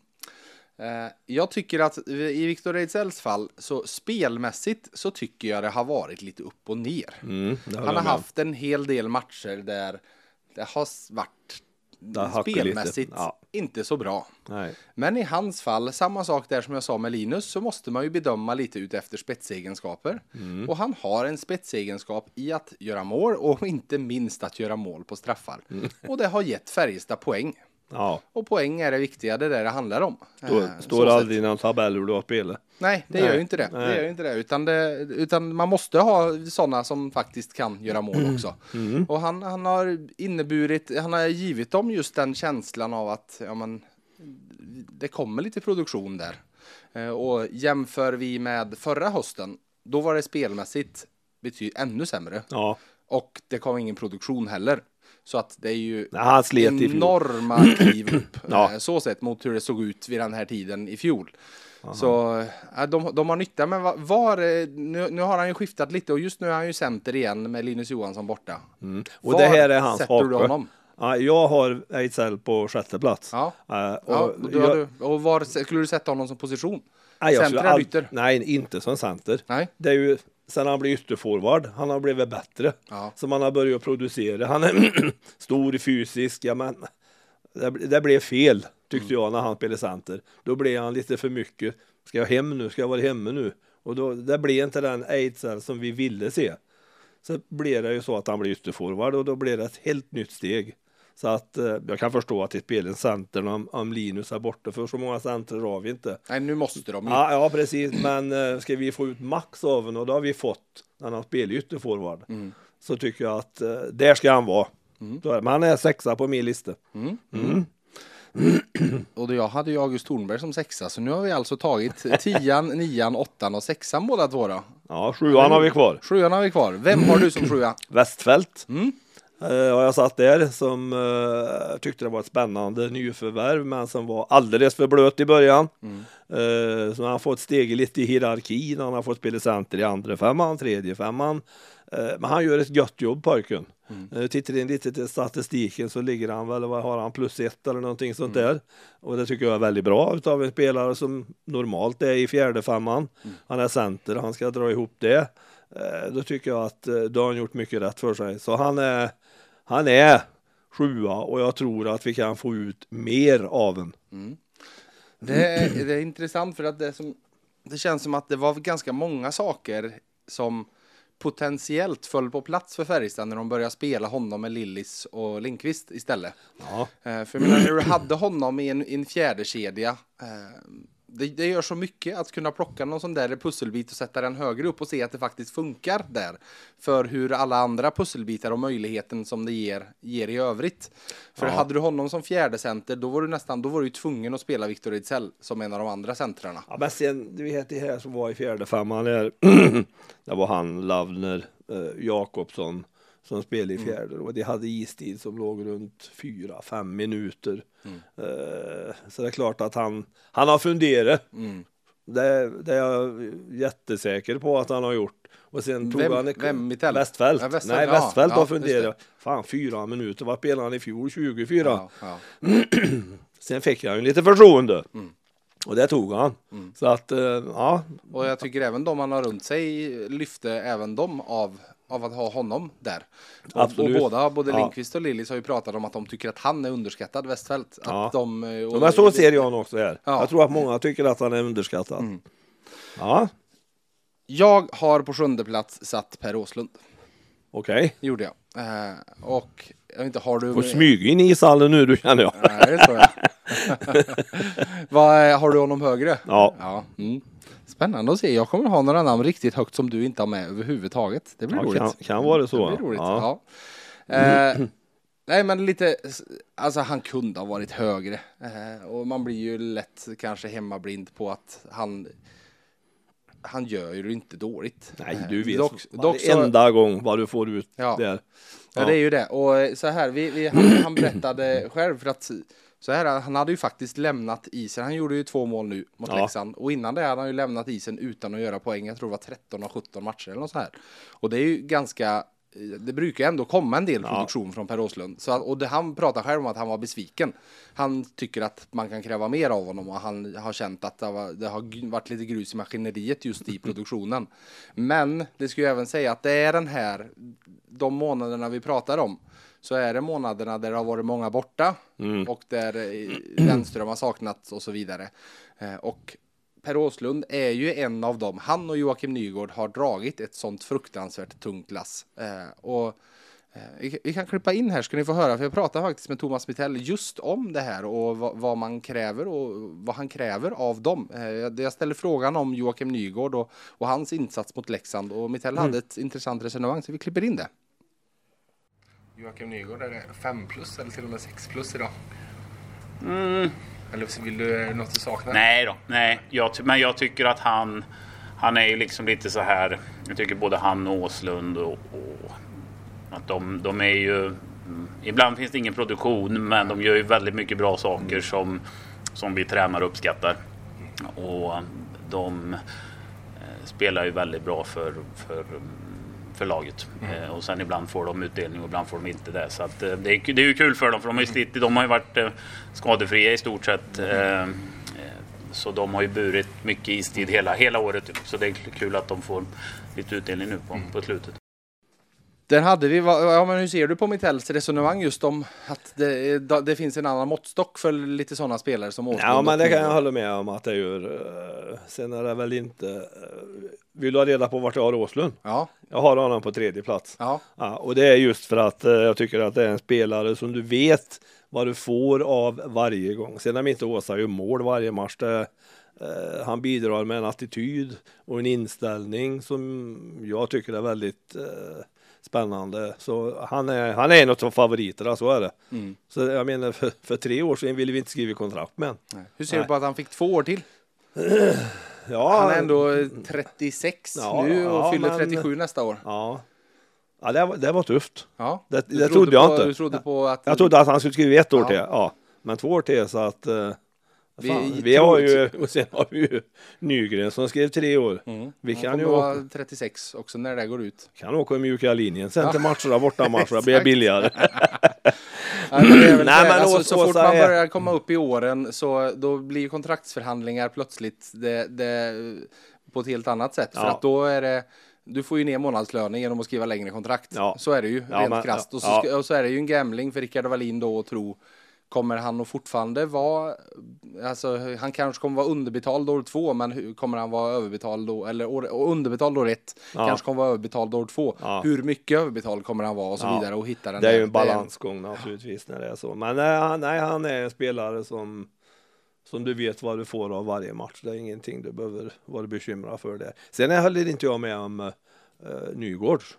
Eh, Jag tycker att i Victor Ejdsells fall, så spelmässigt så tycker jag det har varit lite upp och ner. Mm, det Han har haft en hel del matcher där det har varit lite. spelmässigt Ja. inte så bra. Nej. Men i hans fall, samma sak där som jag sa med Linus, så måste man ju bedöma lite ut efter spetsegenskaper. Mm. Och han har en spetsegenskap i att göra mål och inte minst att göra mål på straffar. Mm. Och det har gett Färjestad poäng. Ja, Och poäng är det viktiga, det är det det handlar om. då Eh, står så aldrig i någon tabell hur du har spelat. Nej, det Nej, gör ju inte det. Det gör inte det. Utan, det. utan man måste ha sådana som faktiskt kan göra mål också. Mm. Och han, han har inneburit, han har givit dem just den känslan av att ja, men, det kommer lite produktion där. Eh, Och jämför vi med förra hösten, då var det spelmässigt ännu sämre. Ja, Och det kom ingen produktion heller. Så att det är ju fjol. enorma kliv upp. Ja. eh, Så sett mot hur det såg ut vid den här tiden i fjol. Så eh, de, de har nytta, men va- var, eh, nu, nu har han ju skiftat lite och just nu är han ju center igen med Linus Johansson borta. Mm. Och det här är hans sätter du hake. honom? Ja, jag har Ejdsell på sjätte plats. Ja. Eh, och Ja, och, jag, du, och var skulle du sätta honom som position? nej, jag center eller ytter? Nej, inte som center. Nej. Det är ju sen han blev ytterforward, han har blivit bättre. Ja. Så man har börjat producera. Han är stor fysisk, ja men det, det blev fel tyckte jag när han spelade center. Då blev han lite för mycket. Ska jag hem nu? Ska jag vara hemma nu? Och då, det blev inte den Ejdsell som vi ville se. Så blev det ju så att han blev ytterforward och då blev det ett helt nytt steg. Så att eh, jag kan förstå att det spelar en center om, om Linus är borta, för så många centrer har vi inte. Nej, nu måste de ju. Ja, ja precis, men eh, ska vi få ut max av honom och det har vi fått när han spelar ytterforward. Mm. Så tycker jag att eh, där ska han vara. Så är det. Men han är sexa på min lista. Mm. Mm. Och jag hade ju August Thornberg som sexa, så nu har vi alltså tagit tian, nian, åttan och sexan båda två då. Ja, sjuan har vi kvar. Sjuan har vi kvar. Vem har du som sjua? Västfält Mm. Eh, har jag satt där som eh, tyckte det var ett spännande nyförvärv men som var alldeles för blöt i början. Eh, så han har fått steg lite i hierarkin. Han har fått spela center i andra femman, tredje femman. Eh, men han gör ett gött jobb pojken. Eh, tittar in lite till statistiken så ligger han väl, vad har han, plus ett eller någonting sånt där. Och det tycker jag är väldigt bra utav en spelare som normalt är i fjärde femman. Han är center, han ska dra ihop det. Då tycker jag att då har han gjort mycket rätt för sig. Så han är, han är sjua och jag tror att vi kan få ut mer av en. Det är, det är intressant för att det, som, det känns som att det var ganska många saker som potentiellt föll på plats för Färjestad när de började spela honom med Lillis och Lindqvist istället. Ja. Eh, för jag menar, när du hade honom i en, i en fjärde kedja eh, det, det gör så mycket att kunna plocka någon sån där pusselbit och sätta den högre upp och se att det faktiskt funkar där. För hur alla andra pusselbitar och möjligheten som det ger, ger i övrigt. För Ja. hade du honom som fjärde center då var du nästan, då var du tvungen att spela Victor Ejdsell som en av de andra centrarna. Ja, men sen, du vet det här som var i fjärde femman där, det var han, Lavner, eh, Jakobsson som spelade i fjärde och de hade istid som låg runt fyra, fem minuter. Eh, så det är klart att han, han har funderat. Mm. Det, det är jag jättesäker på att han har gjort. Och sen tog Vem- han vem? Västfält. Ja, Västfält, Nej, ja, Västfält ja, har funderat. Fan, fyra minuter. Vad spelade han i fjol? 24. Ja. Sen fick han ju lite förtroende. Mm. Och det tog han. Så att, eh, ja, Och jag tycker även de han har runt sig lyfte även de av, av att ha honom där. Och, och båda, både. Lindqvist och Lillis har ju pratat om att de tycker att han är underskattad, Westfält. Att de, eh, och, men så ser jag honom också här. Ja. Jag tror att många tycker att han är underskattad. Ja, Jag har på sjunde plats satt Per Åslund. okej. Gjorde jag. Eh, och jag vet inte, har du... Får smyga in i ishallen nu du känner jag. Nej, det tror jag. Vad, är- har du honom högre? Ja. ja. Mm. Spännande att se. Jag kommer ha några namn riktigt högt som du inte har med överhuvudtaget. Det blir Ja, roligt. kan, kan vara så. Det blir roligt. Ja. Ja. Eh, nej, men lite, alltså han kunde ha varit högre. Eh, och man blir ju lätt kanske hemmablind på att han, han gör ju det inte dåligt. Nej, Eh, du vet Dock, dock så, varenda gång vad du får ut Ja. där. Ja, det är ju det. Och så här, vi, vi, han, han berättade själv för att så här, han hade ju faktiskt lämnat isen. Han gjorde ju två mål nu mot Ja. Leksand och innan det hade han ju lämnat isen utan att göra poäng. Jag tror det var 13 av 17 matcher eller något så här. Och det är ju ganska det brukar ändå komma en del Ja. produktion från Per Åslund. Så och det, han pratar själv om att han var besviken. Han tycker att man kan kräva mer av honom och han har känt att det har, det har varit lite grus i maskineriet just i produktionen. Men det ska ju även säga att det är den här, de månaderna vi pratar om, så är det månaderna där det har varit många borta och där eh, Lennström har saknats och så vidare. Eh, Och Per Åslund är ju en av dem. Han och Joakim Nygård har dragit ett sånt fruktansvärt tungt lass. Eh, och vi, kan klippa in här ska ni få höra, för jag pratade faktiskt med Thomas Mittell just om det här och vad, man kräver och vad han kräver av dem. Jag, ställer frågan om Joakim Nygård och, och hans insats mot Leksand och Mittell hade ett intressant resonemang så vi klipper in det. Joakim Nygård, är det 5 plus eller till och med 6 plus idag? Eller vill du, det något du saknar? Nej då, nej. Jag, men jag tycker att han, han är ju liksom lite så här. Jag tycker både han och Åslund och, och att de, de är ju. mm, Ibland finns det ingen produktion, men de gör ju väldigt mycket bra saker som, som vi tränare uppskattar. Och de eh, spelar ju väldigt bra för, för, mm, för laget. Eh, och sen ibland får de utdelning och ibland får de inte det. Så att, eh, det, är, det är ju kul för dem för de har ju, slitit, de har ju varit eh, skadefria i stort sett. Eh, så de har ju burit mycket istid hela, hela året. Så det är kul att de får lite utdelning nu på, på slutet. Där hade vi, ja men hur ser du på Mittells resonemang just om att det, det finns en annan måttstock för lite sådana spelare som Åslund? Ja, men det kan jag hålla med om att det gör. eh, Sen är det väl inte. eh, Vill du ha reda på vart jag har Åslund? Ja, Jag har honom på tredje plats. ja, Ja, och det är just för att eh, jag tycker att det är en spelare som du vet vad du får av varje gång. Sen är inte Åsa ju mål varje match. Det, han bidrar med en attityd och en inställning som jag tycker är väldigt eh, spännande. Så han är, han är en av favoriterna, så är det. Mm. Så jag menar, för, för tre år sedan ville vi inte skriva kontrakt med honom. Hur ser Nej. du på att han fick två år till? Ja, Han är ändå eh, 36 Ja, nu och ja, fyller men- 37 nästa år. Ja, ja det, var, det var tufft. Ja. Det- det trodde jag på, inte. Du trodde på att... Jag trodde att han skulle skriva ett år till, ja. Men två år till så att eh, Vi- vi, har ju, och sen har vi ju Nygren som skrev tre år. Mm. Vi kan ju åka, 36 också när det går ut. kan åka mjuka linjen sen Ja. till matcherna, borta matcherna, blir billigare. Ja, Nej, så men alltså, Ås- så fort man börjar komma upp i åren så då blir kontraktsförhandlingar plötsligt det, det, på ett helt annat sätt. För Ja. att då är det du får ju ner månadslönen genom att skriva längre kontrakt. Ja. Så är det ju, Ja, rent krasst. Och så, och så är det ju en gambling för Rickard Wallin då att tro Kommer han att fortfarande vara, alltså han kanske kommer vara underbetald år två, men hur, kommer han vara överbetald då, eller år, underbetald år ett, Ja. kanske kommer vara överbetald år två. Ja. Hur mycket överbetald kommer han vara och så Ja. vidare och hitta den Det är där- ju en balansgång naturligtvis när det är så. Men nej, han, nej, han är en spelare som, som du vet vad du får av varje match. Det är ingenting du behöver vara bekymrad för det. Sen håller inte jag med om uh, Nygårds.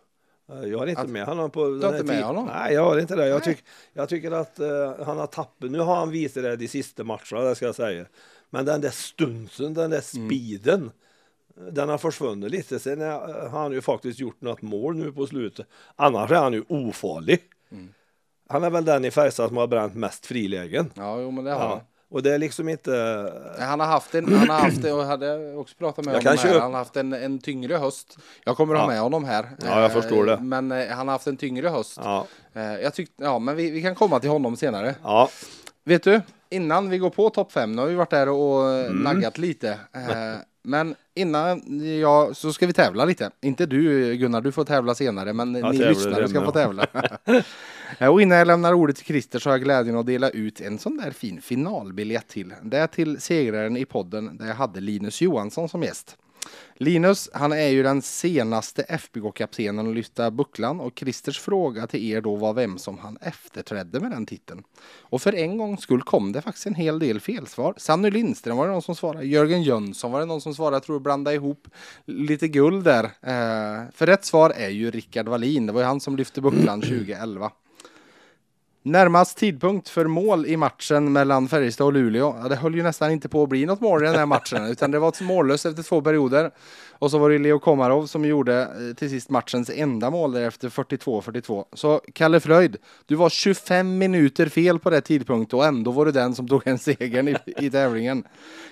Eh, Jag har inte Att- med honom på har inte med honom? Nej, jag har inte det. Jag, tyck, jag tycker att eh, han har tappat. Nu har han visat det de sista matcherna, det ska jag säga. Men den där stunsen, den där Mm. speeden. Den har försvunnit lite. Sen är, har han ju faktiskt gjort något mål nu på slutet. Annars är han ju ofarlig. Mm. Han är väl den i Färjestad som har bränt mest frilägen. Ja, jo, men det har. Ja. Och det är liksom inte... Han har haft en, han har haft en, och hade också pratat med Jag honom här. Han har haft en, en tyngre höst. Jag kommer ha Ja. med honom här. Ja, jag Eh, förstår det. Men eh, han har haft en tyngre höst. Ja, Eh, Jag tyckte, ja, men vi, vi kan komma till honom senare. ja, Vet du, innan vi går på topp fem, nu har vi varit där och Mm. naggat lite. Eh, Men innan jag, så ska vi tävla lite. Inte du Gunnar, du får tävla senare, men Jag ni lyssnare ska få tävla. Eh, och innan jag lämnar ordet till Christer så har jag glädjen att dela ut en sån där fin finalbiljett till. Det är till segraren i podden där jag hade Linus Johansson som gäst. Linus, han är ju den senaste FBK-kaptenen att lyfta bucklan och Christers fråga till er då var vem som han efterträdde med den titeln. Och för en gångs skull kom det faktiskt en hel del felsvar. Sanny Lindström var det någon som svarade, Jörgen Jönsson var det någon som svarade, jag tror blanda ihop lite guld där. Eh, för rätt svar är ju Rickard Wallin, det var ju han som lyfte bucklan 2011. Närmast tidpunkt för mål i matchen mellan Färjestad och Luleå. Ja, det höll ju nästan inte på att bli något mål i den här matchen, utan det var mållöst efter två perioder. Och så var det Leo Komarov som gjorde eh, till sist matchens enda mål där efter 42-42. Så Kalle Fröjd, du var 25 minuter fel på det tidpunkt och ändå var du den som tog en segern i, i tävlingen.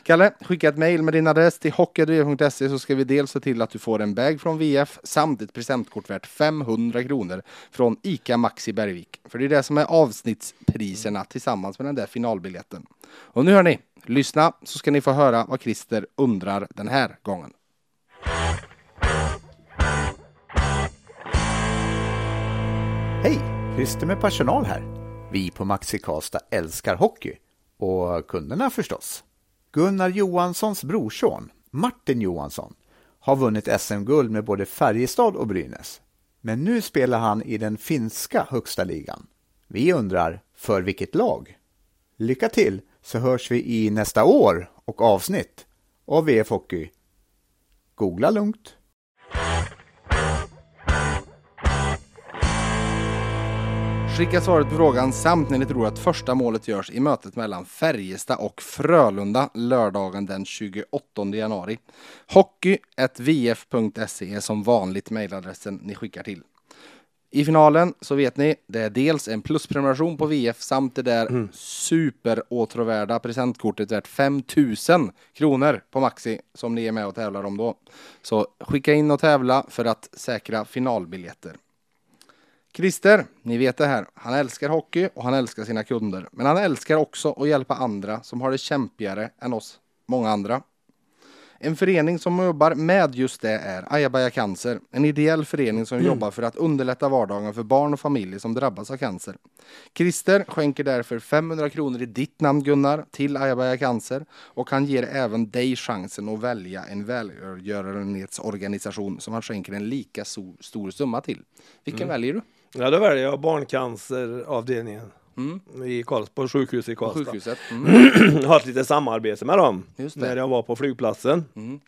Kalle, skicka ett mejl med din adress till hockey.se så ska vi dels se till att du får en bag från VF samt ett presentkort värt 500 kronor från ICA Maxi Bergvik. För det är det som är avsnittspriserna tillsammans med den där finalbiljetten. Och nu hör ni, lyssna så ska ni få höra vad Christer undrar den här gången. Hej! Christer med personal här. Vi på Maxi Karlstad älskar hockey. Och kunderna förstås. Gunnar Johanssons brorson, Martin Johansson, har vunnit SM-guld med både Färjestad och Brynäs. Men nu spelar han i den finska högsta ligan. Vi undrar, för vilket lag? Lycka till så hörs vi i nästa år och avsnitt av VF Hockey. Googla lugnt. Skicka svaret på frågan samt när ni tror att första målet görs i mötet mellan Färjestad och Frölunda lördagen den 28 januari. Hockey.vf.se är som vanligt mejladressen ni skickar till. I finalen så vet ni, det är dels en plusprenumeration på VF samt det där mm. superåtråvärda presentkortet värt 5000 kronor på Maxi som ni är med och tävlar om då. Så skicka in och tävla för att säkra finalbiljetter. Christer, ni vet det här. Han älskar hockey och han älskar sina kunder. Men han älskar också att hjälpa andra som har det kämpigare än oss, många andra. En förening som jobbar med just det är Ajabaja Cancer, en ideell förening som mm. jobbar för att underlätta vardagen för barn och familjer som drabbas av cancer. Christer skänker därför 500 kronor i ditt namn Gunnar till Ajabaja Cancer och han ger även dig chansen att välja en välgörenhetsorganisation som han skänker en lika stor summa till. Vilken mm. väljer du? Ja, då väljer jag barncanceravdelningen. Mm. I Karls, på sjukhuset i Karlstad. Sjukhuset. Mm. har ett litet samarbete med dem. När jag var på flygplatsen. Mm.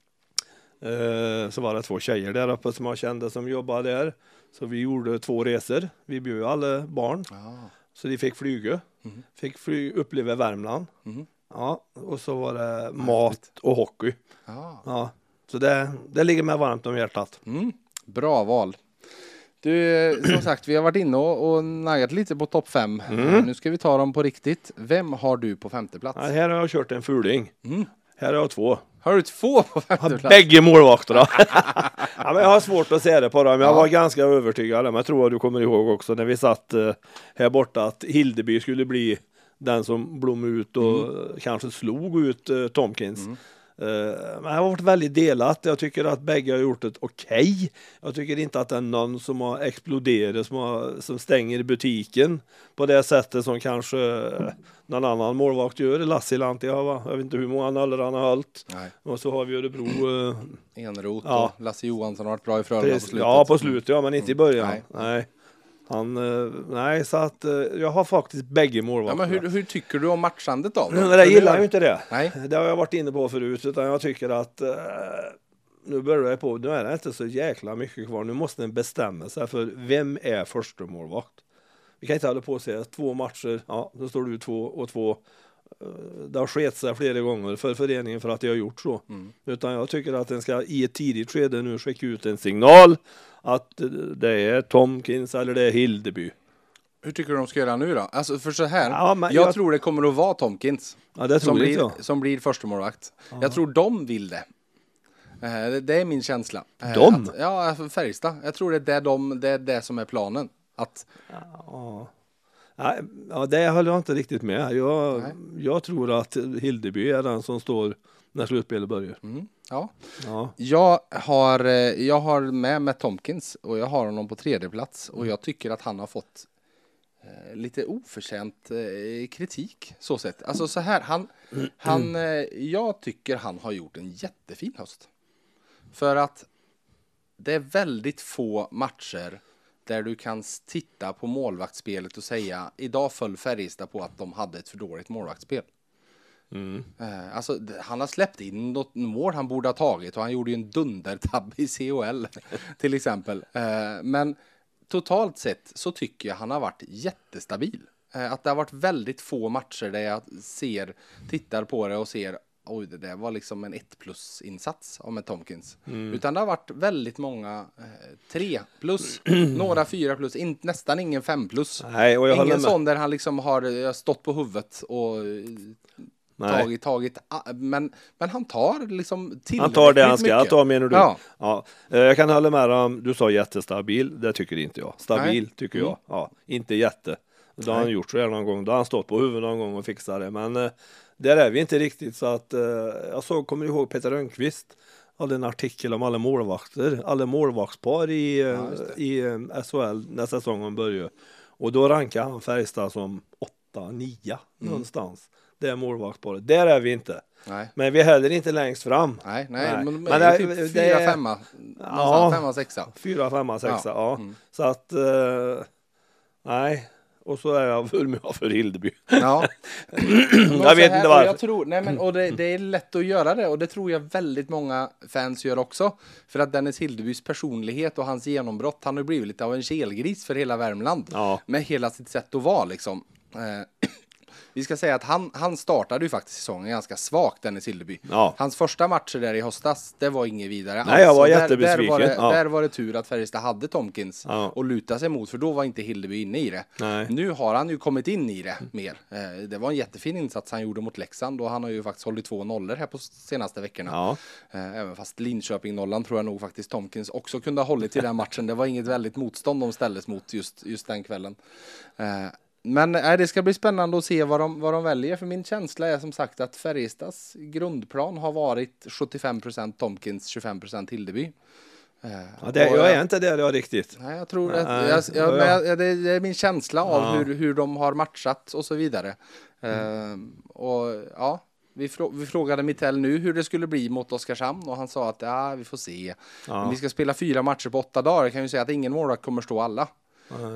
Eh, så var det två tjejer där uppe som jag kände som jobbade där. Så vi gjorde två resor. Vi bjöd alla barn. Ah. Så de fick flyga. Mm. Fick fly, uppleva Värmland. Mm. Ja, och så var det mat och hockey. Ah. Ja, så det, det ligger mig varmt om hjärtat. Mm. Bra val. Du, som sagt, vi har varit inne och, och naggat lite på topp fem. Mm. Nu ska vi ta dem på riktigt. Vem har du på femte plats? Ja, här har jag kört en fuling. Mm. Här har jag två. Har du två på femte plats? Bägge målvakterna. ja, men jag har svårt att säga det på dem. Jag ja. var ganska övertygad. Men jag tror att du kommer ihåg också när vi satt uh, här borta att Hildeby skulle bli den som blommade ut och mm. kanske slog ut uh, Tomkins. Eh, men det har varit väldigt delat. Jag tycker att bägge har gjort ett okej. Okay. Jag tycker inte att det är någon som har exploderat, som, har, som stänger butiken på det sättet som kanske någon annan målvakt gör. Va? Jag vet inte hur många nollor han har hållit. Nej. Och så har vi Örebro. Eh, Enroth ja. och Lasse Johansson har varit bra i Frölunda på slutet. Ja, på slutet ja, men inte i början. Nej. Nej. Han, eh, nej, så att eh, jag har faktiskt bägge målvakterna. Ja, men hur, hur, tycker du om matchandet då? Nej, jag gillar ju inte det. Nej. Det har jag varit inne på förut, utan jag tycker att eh, nu börjar jag på, nu är det inte så jäkla mycket kvar. Nu måste en bestämma sig för vem är första målvakt? Vi kan inte hålla på och säga två matcher, ja, då står du två och två. Det har skett sig flera gånger för föreningen för att de har gjort så. Mm. Utan jag tycker att den ska i ett tidigt skede nu skicka ut en signal att det är Tomkins eller det är Hildeby. Hur tycker du de ska göra nu då? Alltså för så här, ja, jag, jag, tror det kommer att vara Tomkins. Ja, som, blir, som blir första målvakt. Jag tror de vill det. Eh, det är min känsla. Eh, de? Att, ja, Färjestad. Jag tror det är det, de, det är det som är planen. Att... Ja. Det håller jag inte riktigt med. Jag, jag tror att Hildeby är den som står när slutspelet börjar. Mm. Ja. ja. Jag, har, eh, jag har med Matt Tomkins och jag har honom på tredje plats och jag tycker att han har fått eh, lite oförtjänt eh, kritik så sett. Alltså så här, han, han, eh, jag tycker han har gjort en jättefin höst. För att det är väldigt få matcher där du kan titta på målvaktsspelet och säga idag föll Färjestad på att de hade ett för dåligt målvaktsspel. Mm. Eh, alltså, han har släppt in något mål han borde ha tagit och han gjorde ju en dundertabb i COL till exempel. Eh, men totalt sett så tycker jag han har varit jättestabil. Eh, Att det har varit väldigt få matcher där jag ser, tittar på det och ser Oj, det där var liksom en 1 plus insats av med Tomkins. Mm. Utan det har varit väldigt många eh, 3 plus, några 4 plus, in, nästan ingen 5 plus. Nej, och jag Ingen med. sån där han liksom har eh, stått på huvudet och eh, Nej. tagit, tagit, ah, men, men han tar liksom tillräckligt Han tar det han ska mycket. ta menar du? Ja. Ja. Eh, Jag kan hålla med om, du sa jättestabil, det tycker inte jag. Stabil Nej. tycker Mm. jag, ja. Inte jätte. Då har han gjort så här någon gång, då har han stått på huvudet någon gång och fixat det. Men eh, där är vi inte riktigt så att, eh, jag såg, kommer ihåg Peter Rönnqvist? Hade en artikel om alla målvakter, alla målvaktspar i, eh, Ja, det. i eh, SHL när säsongen började. Och då rankar han Färjestad som 8-9 Mm. någonstans. Det är målvaktsparet, där är vi inte. Nej. Men vi är heller inte längst fram. Nej, nej, Nej. men, Men det- typ det fyra, är- femma. Ja. Femma, sexa. Fyra, femma, sexa, ja. Ja. Mm. Så att, eh, nej. Och så är jag full med för Hildeby. Ja. Jag vet inte varför. Jag tror, nej men, och det, det är lätt att göra det och det tror jag väldigt många fans gör också. För att Dennis Hildebys personlighet och hans genombrott, han har blivit lite av en kelgris för hela Värmland. Ja. Med hela sitt sätt att vara liksom. Eh, vi ska säga att han, han startade ju faktiskt säsongen ganska svagt, Dennis Hildeby. Ja. Hans första matcher där i höstas, det var inget vidare. Nej, jag var Där, där, jättebesviken. var det, Ja. där var det tur att Färjestad hade Tomkins Ja. och luta sig mot, för då var inte Hildeby inne i det. Nej. Nu har han ju kommit in i det mer. Eh, Det var en jättefin insats han gjorde mot Leksand och han har ju faktiskt hållit två nollor här på senaste veckorna. Ja. Eh, Även fast Linköping-nollan tror jag nog faktiskt Tomkins också kunde ha hållit i den matchen. Det var inget väldigt motstånd de ställdes mot just, just den kvällen. Men nej, det ska bli spännande att se vad de, vad de väljer. För min känsla är som sagt att Färjestads grundplan har varit 75% Tomkins, 25% Hildeby. Eh, Ja, det, jag är inte där jag riktigt. Nej, jag tror att, jag, jag, jag, det, är min känsla av Ja. hur, hur de har matchat och så vidare. Ehm, och ja, vi, frå, vi frågade Mittell nu hur det skulle bli mot Oskarshamn och han sa att ja, vi får se. Ja. Men vi ska spela fyra matcher på åtta dagar. Jag kan ju säga att ingen målvakt kommer stå alla.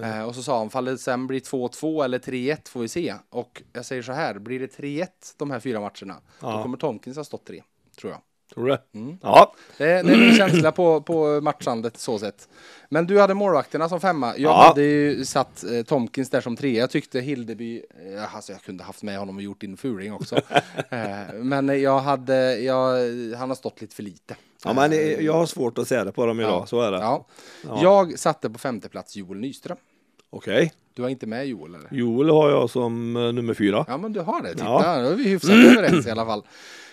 Eh, och så sa han, fall det sen blir 2-2 eller 3-1 får vi se. Och jag säger så här, blir det 3-1 de här fyra matcherna, då Ja. kommer Tomkins ha stått tre, tror jag. Tror du det? Mm. Ja. Det, det är min känsla på, på matchandet så sett. Men du hade målvakterna som femma. Jag Ja. hade ju satt eh, Tomkins där som trea. Jag tyckte Hildeby, eh, alltså jag kunde haft med honom och gjort din fuling också. eh, men jag hade, jag, han har stått lite för lite. ja, men det- jag har svårt att säga det på dem idag, Ja. så är det. Ja. Ja. Jag satte på femte plats Joel Nyström. Okej. Du har inte med Joel eller? Joel har jag som eh, nummer fyra. Ja men du har det, titta, Ja. då är vi hyfsat överens i alla fall.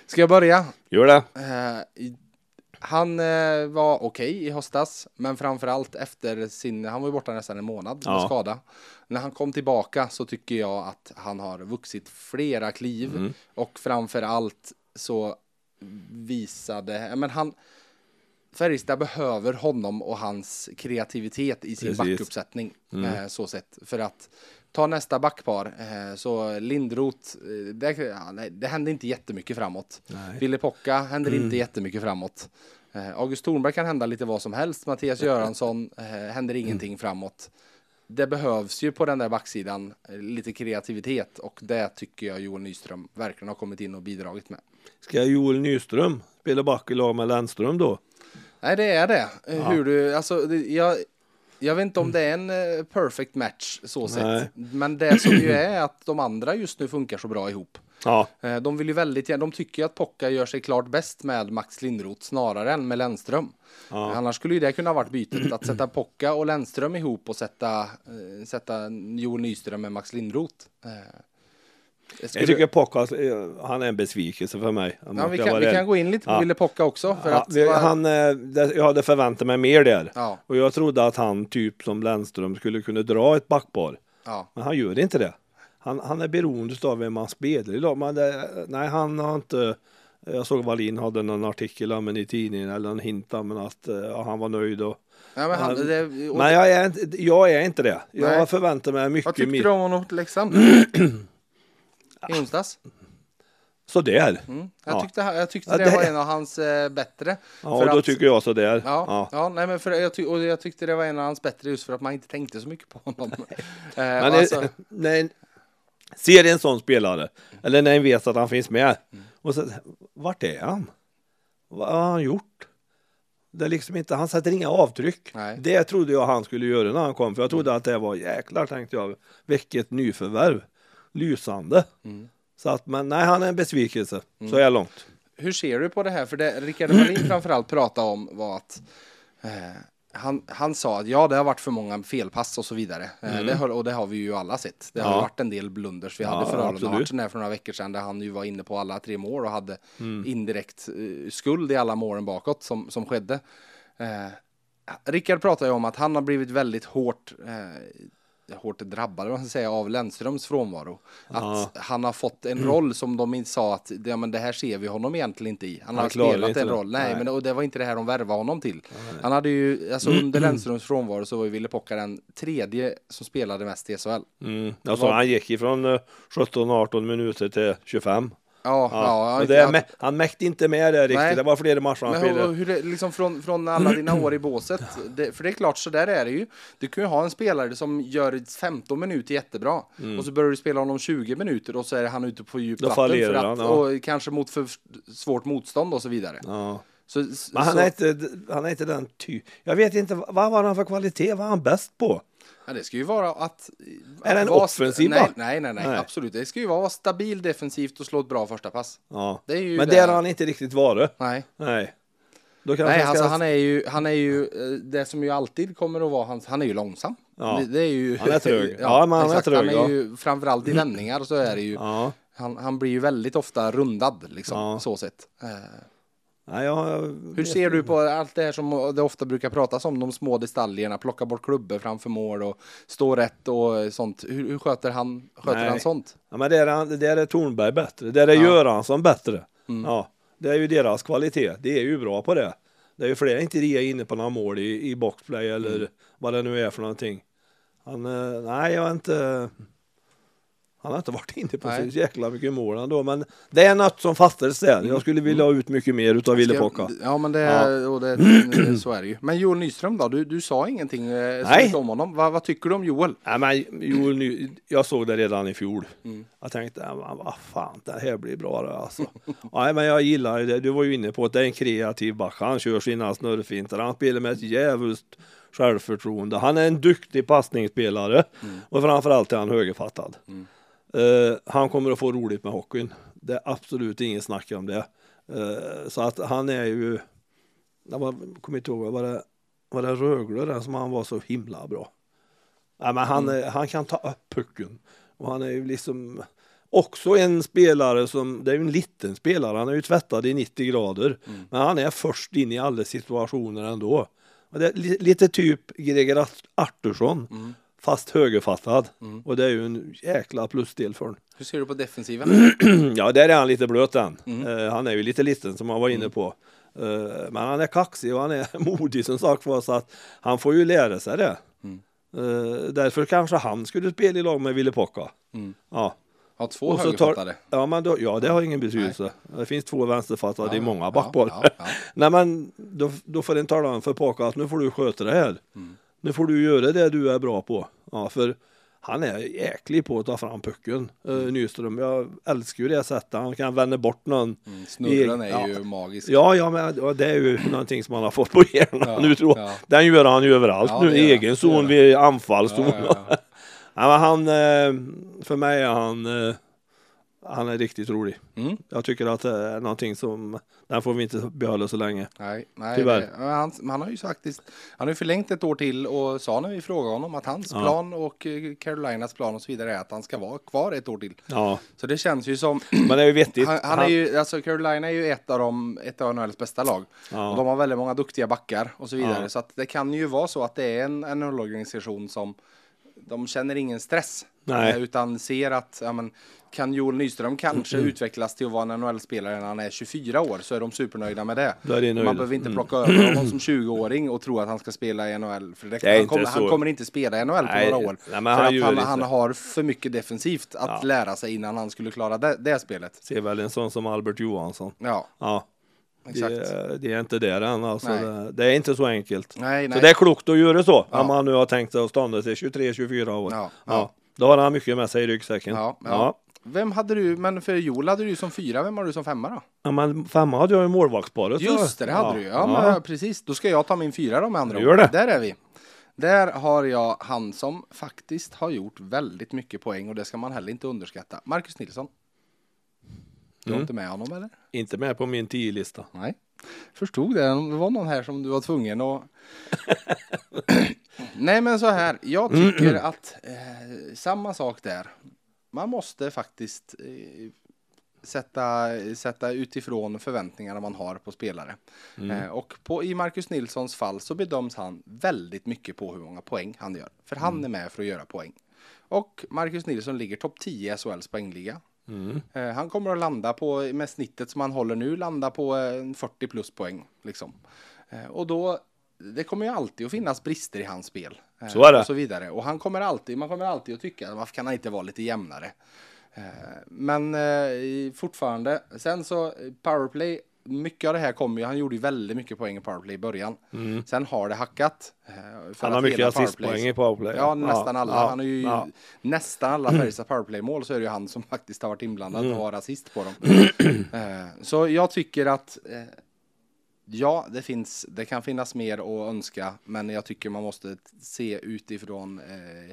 Ska jag börja? Gör det. Eh, i- han eh, var okej i höstas, men framförallt efter sin, han var ju borta nästan en månad med Ja. skada. När han kom tillbaka så tycker jag att han har vuxit flera kliv Mm. och framförallt så visade, ja, men han Färjestad behöver honom och hans kreativitet i sin Precis. backuppsättning. Eh, så sett. För att ta nästa backpar, eh, så Lindroth, eh, det, ja, nej, det hände inte jättemycket framåt. Nej. Ville Pocka händer inte jättemycket framåt. August Thornberg kan hända lite vad som helst. Mattias Göransson eh, händer ingenting framåt. Det behövs ju på den där backsidan lite kreativitet och det tycker jag Joel Nyström verkligen har kommit in och bidragit med. Ska Joel Nyström spela back i lag med Lennström då? Nej, det är det. Eh, Hur du, alltså, jag, jag vet inte om det är en eh, perfect match så sett. Men det som ju är att de andra just nu funkar så bra ihop. Ja. Eh, De vill ju väldigt de tycker att Pocka gör sig klart bäst med Max Lindroth snarare än med Lennström. Ja. Annars skulle ju det kunna varit bytet, att sätta Pocka och Lennström ihop och sätta, sätta Joel Nyström med Max Lindroth. Eh, skulle- Jag tycker Pockas, eh, han är en besvikelse för mig. ja, vi, kan, vi kan gå in lite på Ja. Ville Pocka också. För Ja, att, vi- han, eh, jag hade förväntat mig mer där. Ja. Och jag trodde att han, typ som Lennström, skulle kunna dra ett backpar. ja. Men han gör inte det. Han, han är beroende av vem man spelar idag. Men det, nej, han har inte... Jag såg Wallin hade någon artikel om i tidningen eller en hint om att eh, ja, han var nöjd. Och, Ja, men han, det, och men jag är, inte, jag är inte det. Jag Nej. har förväntat mig vad mycket tyckte mer. du om honom till Leksand? I onsdags? Sådär. Mm. Jag Ja. tyckte, jag tyckte Ja, det, det- var en av hans eh, bättre. Ja, och då att- tycker jag sådär. Ja, Ja. ja. nej, men för jag, ty- och jag tyckte det var en av hans bättre just för att man inte tänkte så mycket på honom. eh, Men och alltså, nej, ser en sån spelare, eller när en vet att han finns med, Mm. och så, vart är han? Vad har han gjort? Det är liksom inte, han sätter inga avtryck. Nej. Det trodde jag han skulle göra när han kom, för jag trodde att det var jäklar tänkte jag, vilket nyförvärv. Lysande. Mm. Så att, men nej, han är en besvikelse så här långt. Hur ser du på det här? För det Rickard Wallin framförallt pratade om var att eh, han, han sa att ja, det har varit för många felpass och så vidare. Eh, det har, och det har vi ju alla sett. Det har Mm. Ja. ju varit en del blunders. Vi Ja, hade. Frölunda-matchen här för några veckor sedan där han ju var inne på alla tre mål och hade Mm. indirekt eh, skuld i alla målen bakåt som, som skedde. Eh, Rickard pratar ju om att han har blivit väldigt hårt eh, hårt drabbad vad man ska säga, av Lennströms frånvaro. Ja. Att han har fått en roll som de inte sa att ja, men det här ser vi honom egentligen inte i. Han, Han har spelat en roll. Nej, Nej. men och det var inte det här de värvade honom till. Han hade ju, alltså under Lennströms frånvaro så var ju Ville Pocka den tredje som spelade mest i SHL. Mm. Alltså, han gick ifrån eh, 17-18 minuter till 25. Ja, Ja. ja. det mä- han mäkte inte med det riktigt. Nej. Det var flera matcher han hur, spelade. hur liksom från, från alla dina år i båset, det, för det är klart så där är det ju. Du kan ju ha en spelare som gör 15 minuter jättebra och så börjar du spela honom 20 minuter och så är han ute på djupt vatten för att, han, ja. och kanske mot för svårt motstånd och så vidare. Ja. Så, Men han så, är, inte, han är inte den ty. Jag vet inte, vad var han för kvalitet? Vad var han bäst på? Ja, det ska ju vara att... Är det en vara- offensiv nej, nej, nej, nej, absolut. Det ska ju vara stabil defensivt och slå ett bra första pass. Ja. Det är ju Men det- har han inte riktigt varit. Nej. Nej. Nej, jag ska- alltså han är ju, han är ju, eh, det som ju alltid kommer att vara hans, han är ju långsam. Ja. Det, det är ju, Han är trög. Ja, men han är exakt, trög, Han är ja. ju, framförallt i vändningar så är det ju, Ja. han, han blir ju väldigt ofta rundad liksom, Ja. så sett. Nej, jag, Hur ser du på allt det här som det ofta brukar pratas om, de små detaljerna, plocka bort klubbor framför mål och stå rätt och sånt. Hur, hur sköter han, sköter Nej. han sånt? Ja, men där är, där är Tornberg bättre. Där är Ja. Göransson bättre. Mm. Ja, det är ju deras kvalitet. Det är ju bra på det. Det är ju fler inte de är inne på några mål i, i boxplay eller Mm. vad det nu är för någonting. Han, eh, nej, jag har inte. Han har inte varit inne på så jäkla mycket mål ändå, men det är något som fattas där. Jag skulle vilja ha ut mycket mer utav Ville Pocka. Ja men det, Ja. Och det, så är det ju. Men Joel Nyström då? Du, du sa ingenting eh, Nej. om honom. Vad, vad tycker du om Joel? Nej, men Joel, Ny- jag såg det redan i fjol. Mm. Jag tänkte, men vad fan, det här blir bra det alltså. Nej, men jag gillar det. Du var ju inne på att det är en kreativ back. Han kör sina snurrfintar. Han spelar med ett djävulskt självförtroende. Han är en duktig passningsspelare Mm. och framförallt är han högerfattad. Eh, han kommer att få roligt med hockeyn. Det är absolut inget snack om det. Eh, så att han är ju, jag kommer inte ihåg, var det, var det Rögle där som han var så himla bra? Ja, men han, är, han kan ta upp pucken. Och han är ju liksom också en spelare som, det är ju en liten spelare, han är ju tvättad i 90 grader. Men han är först in i alla situationer ändå. Det lite typ Greger Art- Artursson, fast högerfattad. Och det är ju en jäkla plusdel för honom. Hur ser du på defensiven? Ja, där är han lite blöt än. Eh, han är ju lite liten som han var inne på. Eh, men han är kaxig och han är modig som sagt var så att han får ju lära sig det. Eh, därför kanske han skulle spela i lag med Ville Pocka. Ja. Har två Och högerfattade. ja, men då, ja, det har ingen betydelse. Det finns två vänsterfattade i många ja, backpar. ja, ja. Nej, men då, då får en tala om för Pocka att nu får du sköta det här. Mm. Nu får du göra det du är bra på. Ja, för han är jäklig på att ta fram pucken, uh, Nyström. Jag älskar ju det sättet. Han kan vända bort någon. Mm, Snurren är Ja. ju magisk. Ja, ja, men ja, det är ju någonting som han har fått på hjärnan Ja, nu tror jag. ja. Den gör han ju överallt nu, gör egen zon vid anfallszon. Ja, han, eh, för mig är han, eh, han är riktigt rolig. Mm. Jag tycker att det är någonting som, den får vi inte behålla så länge. Nej, nej Tyvärr. han, han har ju faktiskt han har ju förlängt ett år till och sa när vi frågade honom att hans Ja. plan och eh, Carolinas plan och så vidare är att han ska vara kvar ett år till. Ja, Så det känns ju som men det är ju vettigt. han, han är ju, alltså Carolina är ju ett av de, ett av NHLs bästa lag. Ja. Och de har väldigt många duktiga backar och så vidare. Ja. Så att det kan ju vara så att det är en NHL-organisation som de känner ingen stress. Nej. eh, Utan ser att, ja, men, kan Joel Nyström kanske Mm. utvecklas till att vara en NHL-spelare när han är 24 år så är de supernöjda med det. Det. Man behöver inte Mm. plocka över honom som 20-åring och tro att han ska spela i NHL. För det, han, kommer, han kommer inte spela i NHL på Nej, några år. nej, för han att han, han har för mycket defensivt att Ja. lära sig innan han skulle klara det, det spelet. Ser väl en sån som Albert Johansson. Ja, Ja, exakt. det, det är inte där än alltså. Det, det är inte så enkelt. Nej, nej. Så det är klokt att göra så, Ja. om han nu har tänkt sig att stanna till 23-24 år. Ja, Ja, ja. Då har han mycket med sig i ryggsäcken. Ja, ja. Vem hade du, men för Joel hade du som fyra, vem har du som femma då? Ja, men femma hade jag i målvaktsparet. Just det, det hade du ja, Men, precis. Då ska jag ta min fyra då med andra Gör det. Där är vi. Där har jag han som faktiskt har gjort väldigt mycket poäng och det ska man heller inte underskatta. Marcus Nilsson. Du har Mm. inte med honom eller? Inte med på min 10-lista. Nej. Förstod det. Det var någon här som du var tvungen att... Nej men så här. Jag tycker att eh, samma sak där. Man måste faktiskt eh, sätta, sätta utifrån förväntningarna man har på spelare. Eh, och på, i Marcus Nilssons fall så bedöms han väldigt mycket på hur många poäng han gör. För han är med för att göra poäng. Och Marcus Nilsson ligger topp 10 i SHLs poängliga. Eh, han kommer att landa på, med snittet som han håller nu, landa på eh, 40 plus poäng. Liksom. Eh, och då, det kommer ju alltid att finnas brister i hans spel. eh, Så är det. Och så vidare. Och han kommer alltid, man kommer alltid att tycka, varför kan han inte vara lite jämnare? Eh, men eh, fortfarande, sen så eh, powerplay, mycket av det här kommer ju, han gjorde ju väldigt mycket poäng i powerplay i början. Sen har det hackat. eh, Mm. Han har mycket assistpoäng i powerplay. Ja, nästan alla. ja, han har ju ja. nästan alla Färjestad powerplay-mål så är det ju han som faktiskt har varit inblandad Mm. och har assist på dem. Eh, så jag tycker att eh, ja, det finns, det kan finnas mer att önska, men jag tycker man måste se utifrån eh,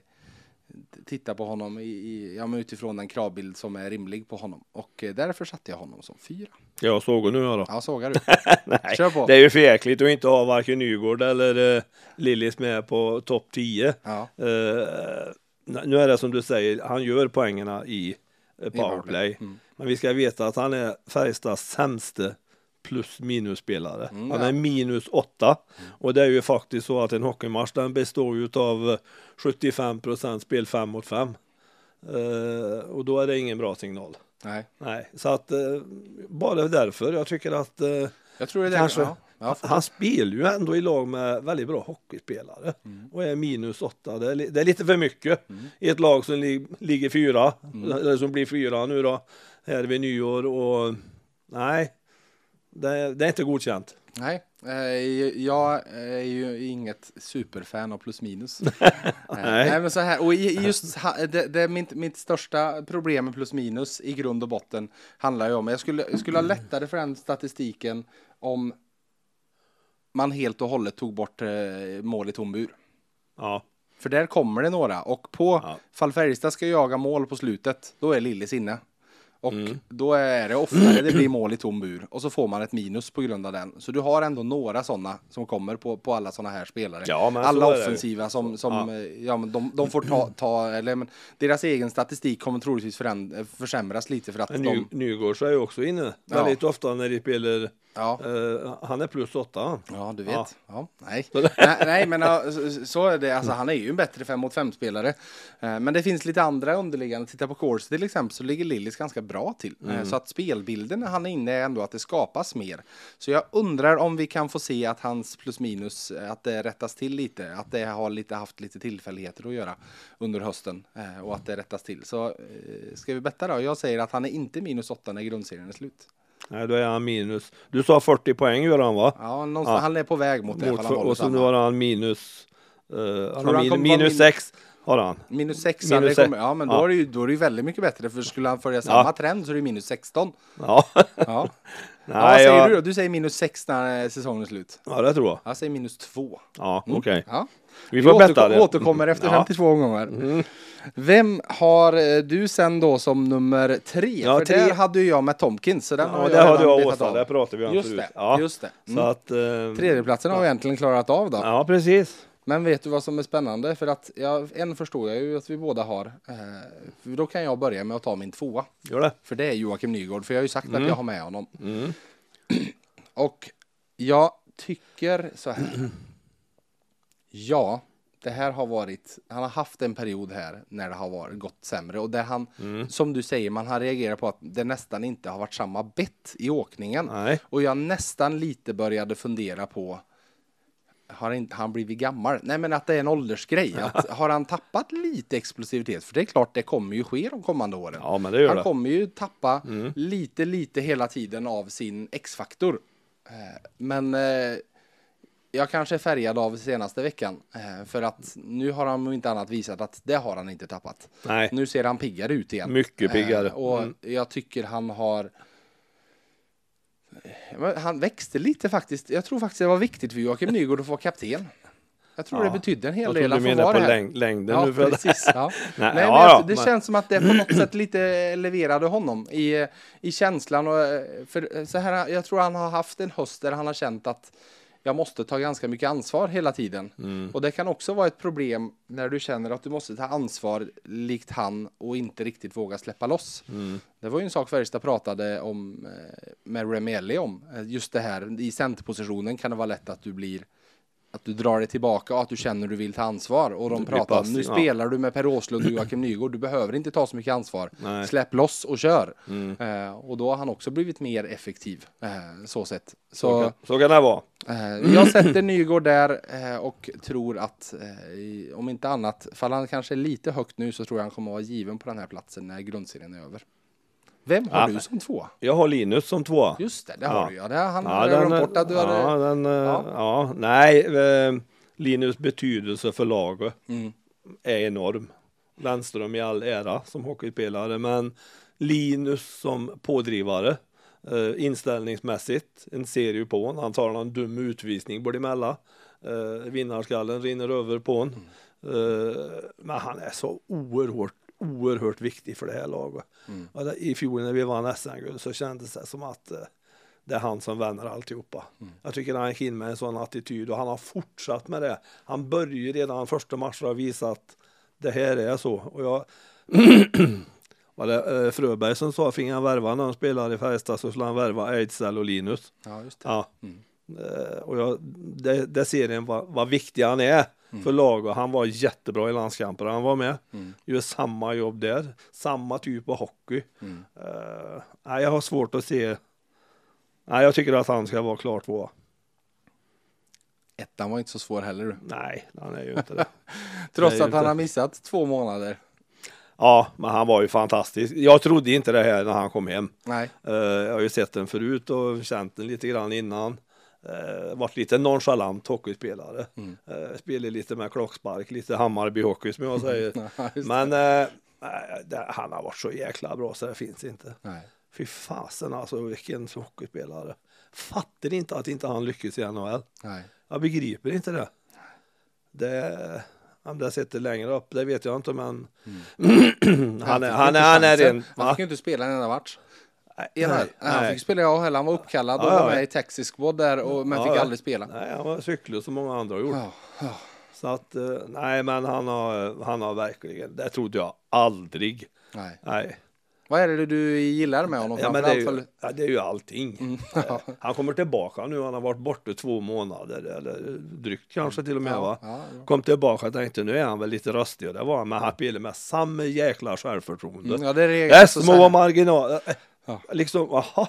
titta på honom i, i, ja, utifrån den kravbild som är rimlig på honom och eh, därför satte jag honom som fyra. Jag såg nu då. Ja, sågar du. Nej, Kör på. Det är ju för jäkligt att inte ha varken Nygård eller uh, Lillis med på topp 10. Ja. Eh, nu är det som du säger, han gör poängerna i eh, powerplay. powerplay. Mm. Men vi ska veta att han är Färjestads sämste plus minus spelare. Mm, han ja. är minus 8 och det är ju faktiskt så att en hockeymatch den består ju av 75% spel 5 mot 5. och då är det ingen bra signal. Nej, Nej, så att eh, bara därför. Jag tycker att eh, jag tror det. Kanske. Ja, ja, han spelar ju ändå i lag med väldigt bra hockeyspelare Mm. och är minus åtta. Det är, det är lite för mycket i ett lag som li, ligger fyra, Mm. eller som blir fyra nu då, här vid nyår och nej, det, det är inte godkänt. Nej, eh, jag är ju inget superfan av plus minus. Nej. Nej, men så här, och just det, det är mitt, mitt största problem med plus minus i grund och botten handlar ju om, jag skulle, jag skulle ha lättare för den statistiken om man helt och hållet tog bort eh, mål i tom bur. Ja, För där kommer det några och på Ja. fall Färjestad ska jaga mål på slutet, då är Lillis inne. Och Mm. då är det oftare det blir mål i tom bur och så får man ett minus på grund av den. Så du har ändå några sådana som kommer på, på alla sådana här spelare. Ja, alla offensiva som, som Ja. ja. ja men de, de får ta, ta eller men deras egen statistik kommer troligtvis föränd, försämras lite för att men de, Nygårds är ju också inne Ja. väldigt ofta när de spelar, ja, eh, han är plus åtta. Ja, du vet. Ja. Ja. nej. nej. Nej, men ja, så- är det. Alltså, han är ju en bättre 5 mot 5 spelare. Eh, Men det finns lite andra underliggande. Titta på Corsi till exempel så ligger Lillis ganska bra till. Eh, Så att spelbilden när han är inne är ändå att det skapas mer. Så jag undrar om vi kan få se att hans plus minus, att det rättas till lite. Att det har lite, haft lite tillfälligheter att göra under hösten. Och att det rättas till. Så ska vi betta då? Jag säger att han är inte minus 8 när grundserien är slut. Nej, då är han minus. Du sa 40 poäng gör han va? Ja, någonstans, Ja. han är på väg mot det. Mot, håller och så nu har han minus, eh, han har min, minus min- 6 har han. Minus 6, Minus kommer, ja men då, Ja. är det ju, då är det ju väldigt mycket bättre för skulle han följa samma trend så är det minus 16. Ja, Ja. ja, vad Nej, säger jag- du då? Du säger minus 6 när säsongen är slut. ja det tror jag. Jag säger minus 2. Ja, Mm. okej. Ja. Vi Vi får betta återkom, det. återkommer efter Ja. Mm. 52 omgångar. Vem har eh, du sen då som nummer tre? Ja, för tre. där hade ju jag med Tomkins. Så den Ja, har det har redan du och Åsa, det pratade vi om Just förut. det, Ja. just det. Så Mm. att, eh, Tredjeplatsen har vi egentligen klarat av då. Ja, precis. Men vet du vad som är spännande? För att jag, en förstår jag ju att vi båda har. Eh, då kan jag börja med att ta min tvåa. Gör det. För det är Joakim Nygård, för jag har ju sagt att jag har med honom. Mm. Och jag tycker så här. Ja, det här har varit, han har haft en period här när det har varit gått sämre och där han, som du säger, man har reagerat på att det nästan inte har varit samma bett i åkningen. Nej. Och jag nästan lite började fundera på har inte han blivit gammal? Nej, men att det är en åldersgrej. Att, har han tappat lite explosivitet? För det är klart, det kommer ju ske de kommande åren. Ja, men det gör han det. kommer ju tappa lite, lite hela tiden av sin X-faktor. Eh, Men eh, jag kanske är färgad av senaste veckan. Eh, för att nu har han inte annat visat att det har han inte tappat. Nej, Nu ser han piggare ut igen. mycket piggare. Eh, och Mm. jag tycker han har Men han växte lite faktiskt. Jag tror faktiskt det var viktigt för Joakim Nygård att få kapten. Jag tror Ja. det betydde en hel Jag del tror att du menar på läng- längden Ja, nu. För precis. Ja. Nej, Nej, ja, jag, ja, det men- känns som att det på något sätt lite eleverade honom i, i känslan. Och, eh, för så här, jag tror han har haft en höst där han har känt att jag måste ta ganska mycket ansvar hela tiden. Mm. Och det kan också vara ett problem när du känner att du måste ta ansvar likt han och inte riktigt våga släppa loss. Mm. Det var ju en sak Färjestad pratade om eh, med Remeli om. Eh, Just det här i centerpositionen kan det vara lätt att du blir att du drar dig tillbaka och att du känner du vill ta ansvar. Och de pratar om, nu ja. spelar du med Per Åslund och Joakim Nygård, du behöver inte ta så mycket ansvar. Nej. Släpp loss och kör. Mm. Eh, och då har han också blivit mer effektiv, eh, så sett. Så, Så kan, så kan det vara. eh, jag sätter Nygård där eh, och tror att, eh, om inte annat, fall han kanske är lite högt nu så tror jag han kommer att vara given på den här platsen när grundserien är över. Vem har Ja. du som två? Jag har Linus som tvåa. Just det, det Ja. har du ja. Det har han Ja, ja, den, glömt bort att du hade... ja, den, eh, Ja. ja. nej, eh, Linus betydelse för laget Mm. är enorm. Lennström i all ära som hockeyspelare, men Linus som pådrivare eh, inställningsmässigt, en serie på honom. Han tar en dum utvisning bort emellan. Eh, vinnarskallen rinner över på honom. Eh, men han är så oerhört, oerhört viktig för det här laget. Mm. I fjol när vi vann SM-guld så kändes det som att eh, det är han som vänder alltihopa. Mm. Jag tycker han gick in med en sån attityd och han har fortsatt med det. Han började redan första matchen och visa att det här är så. Och jag var det eh, Fröberg som sa, fick han värva när han spelade i Färjestad så skulle han värva Ejdsell och Linus. Ja, just det. Ja. Mm. Eh, och jag, det, det ser en vad, vad viktig han är för lag och han var jättebra i landskamper. Han var med, Mm. gör samma jobb där, samma typ av hockey. Mm. Nej, jag har svårt att se. Nej, jag tycker att han ska vara klar tvåa. Ettan var inte så svår heller du. Nej, han är ju inte det. Trots att han inte. har missat två månader. Ja, men han var ju fantastisk. Jag trodde inte det här när han kom hem. Nej. Eh, jag har ju sett den förut och känt den lite grann innan. Uh, varit lite nonchalant hockeyspelare. Mm. Uh, spelade lite med klockspark, lite Hammarby hockey som jag säger. Men eh, det, han har varit så jäkla bra så det finns inte. Nej. Fy fasen alltså vilken hockeyspelare. Fattar inte att inte han lyckas i NHL. Nej. Jag begriper inte det. Det, om det sitter längre upp, det vet jag inte men han, är, han, är, han är. Han ju inte spela en enda match. Nej, Ena, nej, nej, han fick spela i AHL, han var uppkallad och Ja, ja, var med i Texas Squad där och, men fick aldrig spela. Nej, han var cyklus som många andra har gjort. Så att, eh, nej men han har, han har verkligen, det trodde jag aldrig. Nej. Nej. Vad är det du gillar med honom? Ja, men det, är ju, ja, det är ju allting. Mm. Eh, Han kommer tillbaka nu, han har varit borta två månader eller drygt kanske till och med va. Ja, ja. Kom tillbaka och tänkte nu är han väl lite röstig och det var han, men han spelade med samma jäkla självförtroende. Mm, ja, det är Det är så små marginaler. Ja. Liksom, jaha.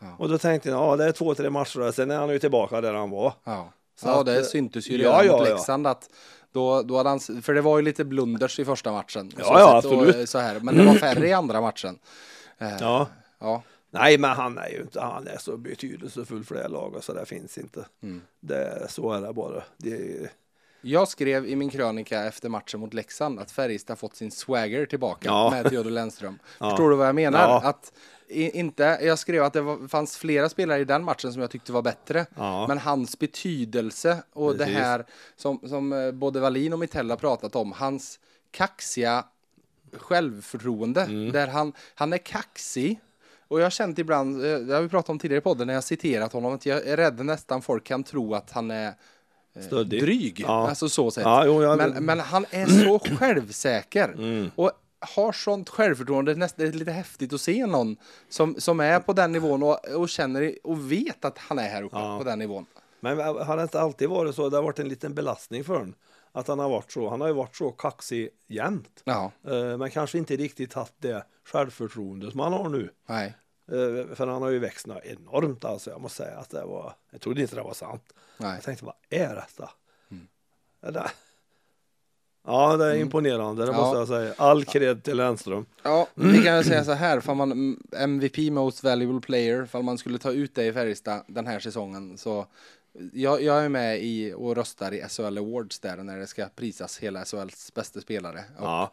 Ja. Och då tänkte jag, ja det är två, tre matcher, sen är han ju tillbaka där han var. Ja, Så ja att, det syntes ju redan ja, mot ja. Leksand att då, då hade han, för det var ju lite blunders i första matchen. Ja, Så ja, och, absolut. eh, så här, men det var färre i andra matchen. Eh, Ja. ja. Nej, men han är ju inte, han är så betydelsefull för det här laget så det finns inte. Mm. Det, så är det bara. Det, Jag skrev i min krönika efter matchen mot Leksand att Färjestad fått sin swagger tillbaka Ja. med Theodor Lennström. Ja. Förstår du vad jag menar? Ja. Att inte, jag skrev att det var, fanns flera spelare i den matchen som jag tyckte var bättre. Ja. Men hans betydelse och Precis. det här som, som eh, både Wallin och Mitell har pratat om, hans kaxiga självförtroende. Mm. Där han, han är kaxig. Och jag har känt ibland, eh, det har vi pratat om tidigare i podden, när jag citerat honom, att jag är rädd nästan folk kan tro att han är eh, Stöddig. dryg. Ja. Alltså så sett. Ja, jo, jag- men, men han är så självsäker. Mm. Och har sånt självförtroende. Det är det lite häftigt att se någon som, som är på den nivån och, och känner och vet att han är här uppe Ja. på den nivån. men har det inte alltid varit så? Det har varit en liten belastning för honom. Att han har varit så. Han har ju varit så kaxig jämt. Ja, Eh, Men kanske inte riktigt haft det självförtroende som han har nu. nej. Eh, För han har ju växt något enormt alltså. Jag måste säga att det var, jag trodde inte det var sant. nej. Jag tänkte, vad är detta? Mm. Eller, Ja, det är imponerande, det Mm. Ja. måste jag säga. All cred till Lennström. Ja, vi kan ju säga så här, för man mm, MVP Most Valuable Player, för man skulle ta ut det i Färjestad den här säsongen så jag, jag är med i och röstar i SHL Awards där när det ska prisas hela SHLs bästa spelare. Och, Ja,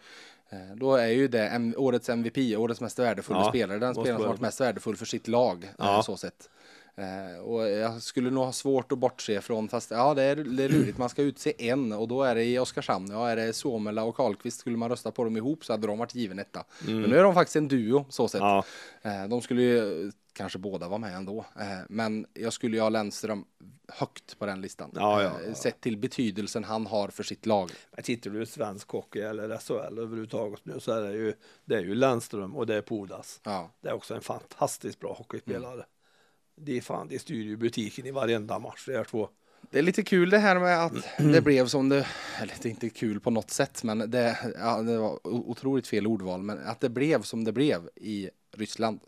eh, Då är ju det M- årets MVP, årets mest värdefulla Ja, spelare, den måste spelaren som vara varit mest värdefull för sitt lag. Ja. Ja. Så sett. Eh, och jag skulle nog ha svårt att bortse från, fast ja det är, det är lurigt, man ska utse en och då är det i Oskarshamn, ja är det Suomela och Karlqvist, skulle man rösta på dem ihop så hade de varit given etta. Men nu är de faktiskt en duo så sett. ja, Eh, de skulle ju kanske båda vara med ändå, eh, men jag skulle ju ha Lennström högt på den listan. Ja, ja, ja. Sett till betydelsen han har för sitt lag. Men tittar du svensk hockey eller SHL överhuvudtaget nu så är det ju, det är ju Lennström och det är Pudas. Det är också en fantastiskt bra hockeyspelare. Mm. Det är fan, de styr ju butiken i varenda match, de här två. Det är lite kul det här med att det blev som det, eller det är inte kul på något sätt, men det, ja, det var otroligt fel ordval, men att det blev som det blev i Ryssland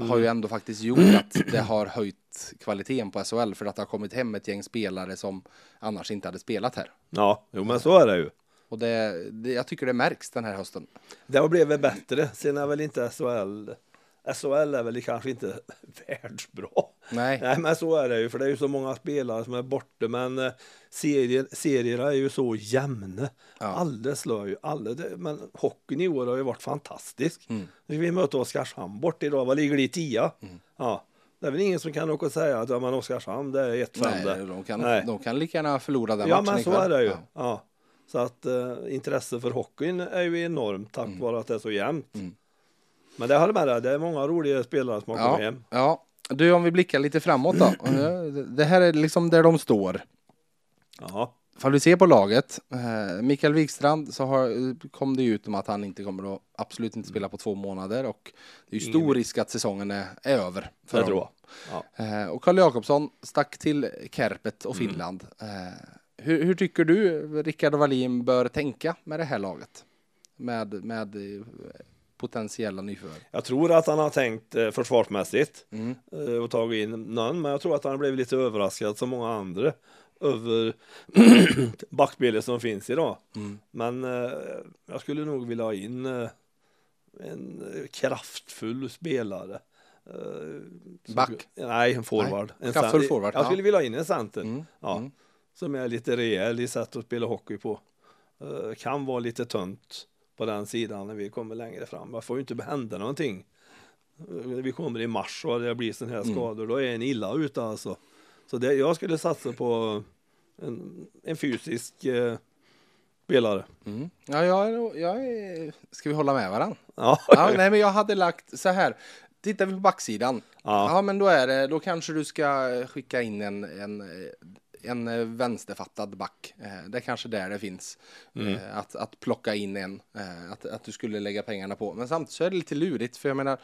har ju ändå faktiskt gjort att det har höjt kvaliteten på SHL för att det har kommit hem ett gäng spelare som annars inte hade spelat här. Ja, jo men så är det ju. Och det, det, jag tycker det märks den här hösten. Det har blivit bättre. Sen är väl inte SHL SHL är väl kanske inte världsbra. Nej. Nej, men så är det ju, för det är ju så många spelare som är borta. Men eh, serier, serierna är ju så jämna. Ja. Alla slår ju alla. Men hockeyn i år har ju varit fantastisk. Mm. Vi möter Oskarshamn bort idag. Vad ligger det i tia? Ja. Det är väl ingen som kan åka och säga att ja, men Oskarshamn det är ett fem Nej, det. de kan, Nej. de kan lika gärna förlora den Ja, matchen men så ikväll. är det ju. Ja. Ja. Så att eh, intresse för hockeyn är ju enormt tack vare att det är så jämnt. Mm. Men det håller med dig, det är många roliga spelare som har kommit Ja, hem. ja. Du, om vi blickar lite framåt då. Det här är liksom där de står. Ja, Fall vi ser på laget, eh, Mikael Wikstrand så har, kom det ut om att han inte kommer att absolut inte spela på två månader och det är ju stor risk att säsongen är, är över. För det tror jag. Ja. Eh, och Karl Jakobsson stack till Kärpet och Mm. Finland. Eh, hur, hur tycker du Rickard Wallin bör tänka med det här laget? Med, med potentiella nyförvärv. Jag tror att han har tänkt eh, försvarsmässigt Mm. eh, och tagit in någon, men jag tror att han har blivit lite överraskad som många andra över backspelet som finns idag. Mm. Men eh, jag skulle nog vilja ha in eh, en kraftfull spelare. Eh, som- Back? Nej, en forward. Nej, En kraftfull forward, Jag ja. skulle vilja ha in en center. Mm. Ja, Mm. Som är lite rejäl i sätt att spela hockey på. Kan vara lite tunt på den sidan när vi kommer längre fram. Det får ju inte hända någonting. Eh, Vi kommer i mars och det blir sådana här Mm. skador, då är en illa ute alltså. Så det, jag skulle satsa på en, en fysisk eh, spelare. Mm. Ja, jag, jag ska vi hålla med varandra? Ja, Ja, nej, men jag hade lagt så här. Tittar vi på backsidan. Ja. Ja, men då är det, då kanske du ska skicka in en, en, en vänsterfattad back. Eh, Det är kanske där det finns. eh, Att, att plocka in en. eh, Att, att du skulle lägga pengarna på. Men samtidigt så är det lite lurigt. För jag menar.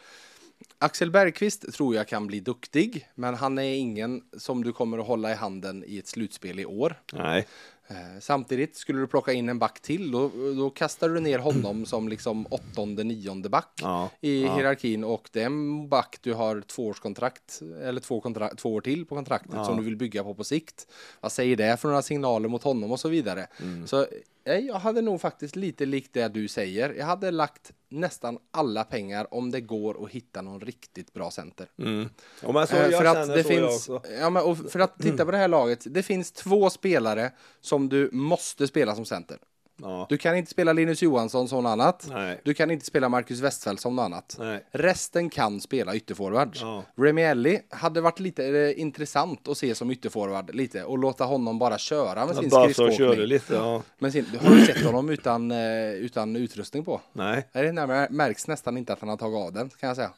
Axel Bergqvist tror jag kan bli duktig. Men han är ingen som du kommer att hålla i handen i ett slutspel i år. nej. Eh, Samtidigt skulle du plocka in en back till då, då kastar du ner honom som liksom åttonde, nionde back Ja, i ja. hierarkin och det är en back du har tvåårskontrakt eller två, kontrakt, två år till på kontraktet Ja. som du vill bygga på på sikt. Vad säger det för några signaler mot honom och så vidare. Mm. Så jag hade nog faktiskt lite likt det du säger. Jag hade lagt nästan alla pengar om det går att hitta någon riktigt bra center. Mm. Ja, men så, Eh, jag för att det så jag finns, också. ja, men, och för att titta på det här laget, det finns två spelare som du måste spela som center. Ja. Du kan inte spela Linus Johansson som något annat. Nej. Du kan inte spela Marcus Westfeldt som något annat. Nej. Resten kan spela ytterforwards. Ja. Remielli hade varit lite eh, intressant att se som ytterforward lite och låta honom bara köra med sin Bara så och skridskoåkning. lite, ja. Men sin, har du sett honom utan, eh, utan utrustning på? Nej. Det närmare, märks nästan inte att han har tagit av den kan jag säga.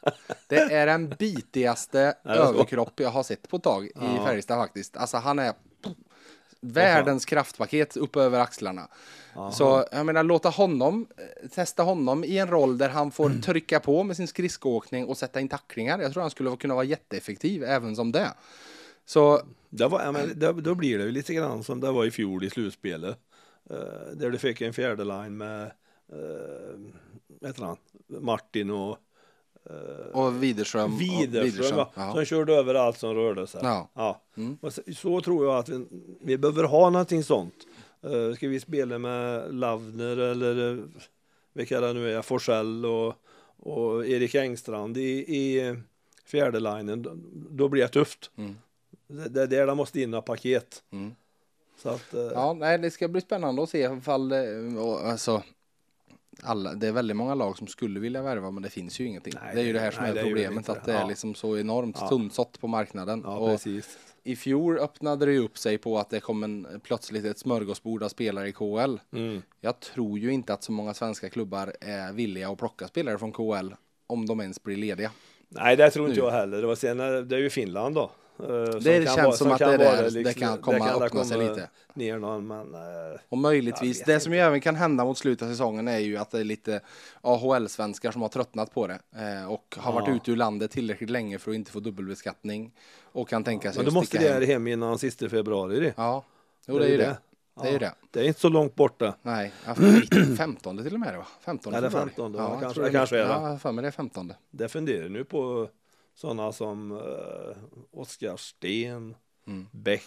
Det är den bitigaste överkropp jag har sett på ett tag i Färjestad faktiskt. Alltså han är världens kraftpaket upp över axlarna. Så jag menar låta honom, eh, testa honom i en roll där han får trycka på med sin skridskoåkning och sätta in tacklingar. Jag tror han skulle kunna vara jätteeffektiv även som det. Så Det var, men det, då blir det lite grann som det var i fjol i slutspelet. Eh, där du fick en fjärde line med uh, han? Martin och och Widerström. och Widerström, va? Ja. som körde över allt som rörde sig. Ja. Mm. Och så, så tror jag att vi, vi behöver ha någonting sånt. Eh, ska vi spela med Lavner eller eh, vilka det nu är, Forsell och, och Erik Engstrand i, i fjärde linjen, då, blir det tufft. Mm. Det, det är där det måste in några paket. Mm. Så att, eh, Ja, nej, det ska bli spännande att se ifall och, alltså, alla, det är väldigt många lag som skulle vilja värva men det finns ju ingenting. Nej, det är ju det här som nej, är det är problemet att det är Ja. liksom så enormt Ja. tunnsått på marknaden. ja, och precis. I fjol öppnade det ju upp sig på att det kom en, plötsligt ett smörgåsbord av spelare i KL. Mm. Jag tror ju inte att så många svenska klubbar är villiga att plocka spelare från KL om de ens blir lediga. Nej, det tror inte Nu. jag heller. Det, var sen, det är ju Finland då. Eh, Det känns vara- som att det är där liksom- det kan komma där öppna sig komma lite. Ner någon, men, eh, Och möjligtvis, det som ju även kan hända mot slutet av säsongen är ju att det är lite AHL-svenskar som har tröttnat på det eh, och har varit Ja. ute ur landet tillräckligt länge för att inte få dubbelbeskattning och kan tänka sig men då att måste det hem. hem innan sista februari. Det. Ja, jo, det är ju det. Det är ju Ja. det. Det är inte så långt borta. Nej, ja, för- 15 till och med det va? 15 Eller februari. 15, ja, ja, kanske- det kanske är det. Ja, för mig det är 15. Det funderar nu på sådana som uh, Oskar Sten, Mm. Bäck.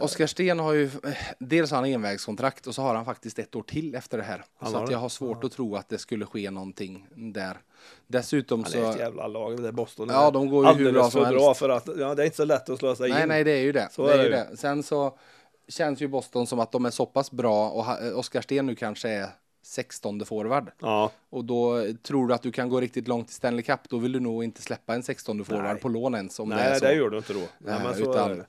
Oskar Sten har ju, eh, dels har han envägskontrakt och så har han faktiskt ett år till efter det här. Han så att det? jag har svårt att tro att det skulle ske någonting där. Dessutom Han så... är ett jävla lag, det där Boston. Ja, de går ju hur bra som för bra helst. för att, ja, det är inte så lätt att slå sig Nej, in. nej, det är ju det. Så det, är är ju det det. Sen så känns ju Boston som att de är så pass bra och eh, Oskar Sten nu kanske är 16 forward. Ja, Och då tror du att du kan gå riktigt långt i Stanley Cup, då vill du nog inte släppa en 16 forward Nej. på lån ens om det nej, är det, så. gör du inte då. Nej, men, så utan- är det.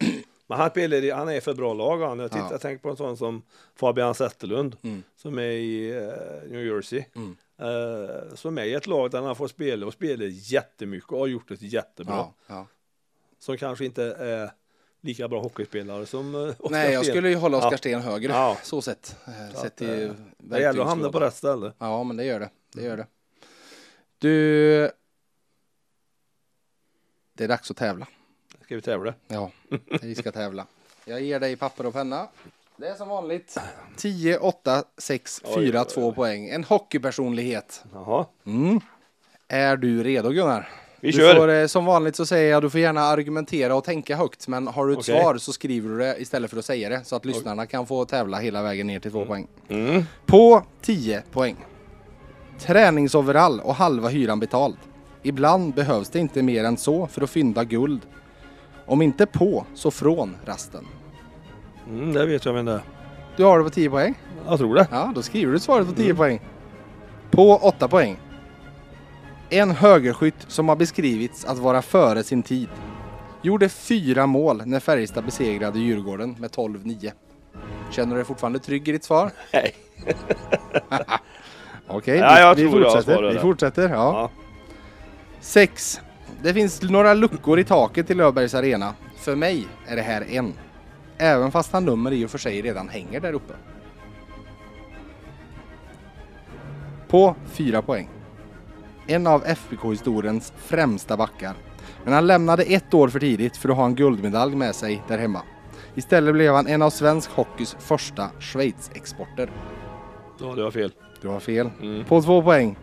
men han spelar i, han är för bra lag han. Jag, tittar, Ja. jag tänker på en sån som Fabian Zetterlund Mm. som är i eh, New Jersey. Mm. Eh, som är i ett lag där han får spela och spelar jättemycket och har gjort det jättebra. Ja, ja. Som kanske inte är lika bra hockeyspelare som eh, Oskar Nej, jag skulle ju hålla Oskar Ja. Sten högre, Ja. så sett. eh, Så sett att, till eh, Det gäller att hamna på rätt ställe. Ja, men det gör det. Det gör det. Du... Det är dags att tävla. Ska vi tävla? Ja, vi ska tävla. Jag ger dig papper och penna. Det är som vanligt 10, 8, 6, Oj, 4, oj, 2 poäng. En hockeypersonlighet. Jaha, Mm. Är du redo Gunnar? Vi du kör. Får, eh, som vanligt så säger jag du får gärna argumentera och tänka högt. Men har du ett Okej. svar så skriver du det istället för att säga det. Så att lyssnarna kan få tävla hela vägen ner till två poäng. Mm. På 10 poäng. Träningsoverall och halva hyran betald. Ibland behövs det inte mer än så för att fynda guld. Om inte på, så från rasten. Mm, det vet jag vem det är. Du har det på 10 poäng? Jag tror det. Ja, då skriver du svaret på 10 Mm. poäng. På 8 poäng. En högerskytt som har beskrivits att vara före sin tid. Gjorde fyra mål när Färjestad besegrade Djurgården med 12-9. Känner du dig fortfarande trygg i ditt svar? Nej. Okej, Ja, jag vi, vi fortsätter. Vi fortsätter, ja. Ja. Sex. Det finns några luckor i taket till Löfbergs Arena. För mig är det här en. Även fast han nummer i och för sig redan hänger där uppe. På fyra poäng. En av FBK-historiens främsta backar. Men han lämnade ett år för tidigt för att ha en guldmedalj med sig där hemma. Istället blev han en av svensk hockeys första Schweiz-exporter. Då hade jag fel. Du har fel. Mm. På två poäng.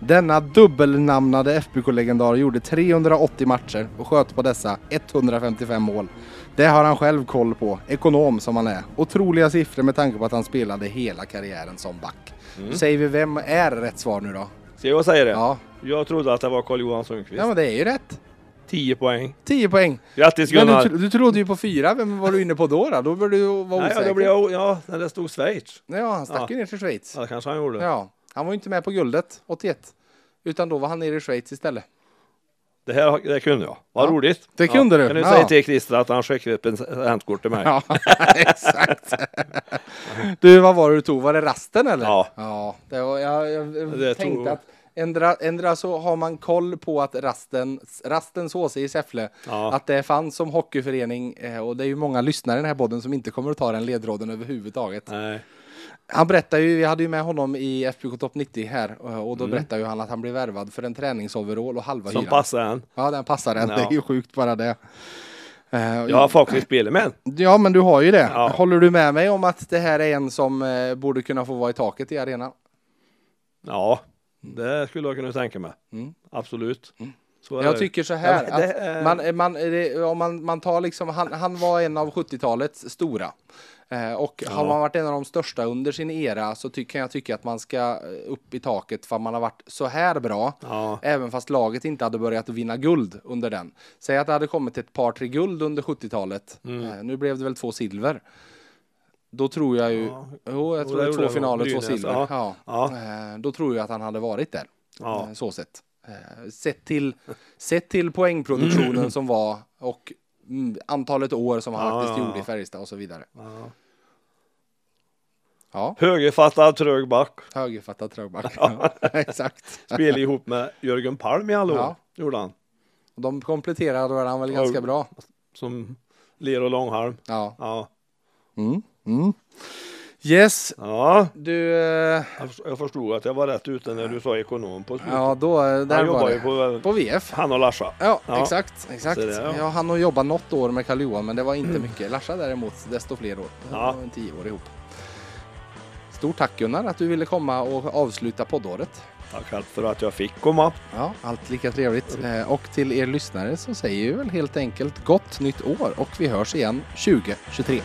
Denna dubbelnamnade FBK-legendar gjorde 380 matcher och sköt på dessa 155 mål. Det har han själv koll på, ekonom som han är. Otroliga siffror med tanke på att han spelade hela karriären som back. Mm. Då säger vi vem är rätt svar nu då? Ska jag säga det? Ja, Jag trodde att det var Carl-Johan Sundqvist. ja men det är ju rätt. 10 poäng. 10 poäng. Grattis Men Gunnar! du, tro- du trodde ju på fyra, vem var du inne på då? Då, då bör du vara Nej, osäker. ja, då blev jag, ja, när det stod Schweiz. Ja, han stack ju ner till Schweiz. Ja, det kanske han gjorde. Ja, han var ju inte med på guldet 81. Utan då var han nere i Schweiz istället. Det här det kunde jag. Vad Ja, roligt. det kunde du. Kan du Ja. säga till Christer att han skickar upp en hämtkort till mig? Ja, exakt. Du, vad var det du tog? Var det rasten eller? Ja. Ja, det var, jag, jag Det tänkte tog- att ändra, ändra så har man koll på att rasten, rastens HC i Säffle, Ja. att det fanns som hockeyförening eh, och det är ju många lyssnare i den här podden som inte kommer att ta den ledtråden överhuvudtaget. Nej. Han berättar ju, vi hade ju med honom i FBK Top 90 här eh, och då Mm. berättar ju han att han blev värvad för en träningsoverall och halva Som hyran. passar en. Ja, den passar en. Ja. Det är ju sjukt bara det. Eh, Jag har faktiskt spelat med en. Ja, men du har ju det. Ja. Håller du med mig om att det här är en som eh, borde kunna få vara i taket i arenan? Ja, det skulle jag kunna tänka mig. Mm. Absolut. Är Jag tycker så här, Ja, det att man, man, det, om man, man tar liksom, han, han var en av 70-talets stora. Eh, och har Ja. man varit en av de största under sin era så kan jag tycka att man ska upp i taket för man har varit så här bra. Ja. Även fast laget inte hade börjat vinna guld under den. Säg att det hade kommit ett par, tre guld under 70-talet. Mm. Eh, nu blev det väl två silver. Då tror jag ju, Ja. jo, jag tror det det två finaler, två silver. ja. Ja. Eh, då tror jag att han hade varit där. Ja. Så sett. Sett till, sett till poängproduktionen som var och antalet år som han Ja, faktiskt ja, gjorde i. Färjestad och så vidare. Ja. Ja, Högerfattad trög back. högerfattad trögback. Ja, exakt. Spelade ihop med Jörgen Palm i alla år. Ja. Gjorde han. De kompletterade varandra väl ganska bra. Som ler och långhalm. Ja. Ja. Mm. Mm. Yes, ja. du. eh, Jag förstod- att jag var rätt ute när du sa ekonom på slutet. Ja, då. eh, Där han jobbar ju på, På VF. han och Larsa. Ja, Ja. exakt. exakt. Det, ja. Jag hann att jobba något år med Karl Johan, men det var inte mycket. Larsa däremot, desto fler år. Ja. tio år ihop. Stort tack Gunnar att du ville komma och avsluta poddåret. Tack för att jag fick komma. Ja, allt lika trevligt. Eh, Och till er lyssnare så säger vi väl helt enkelt gott nytt år och vi hörs igen 2023.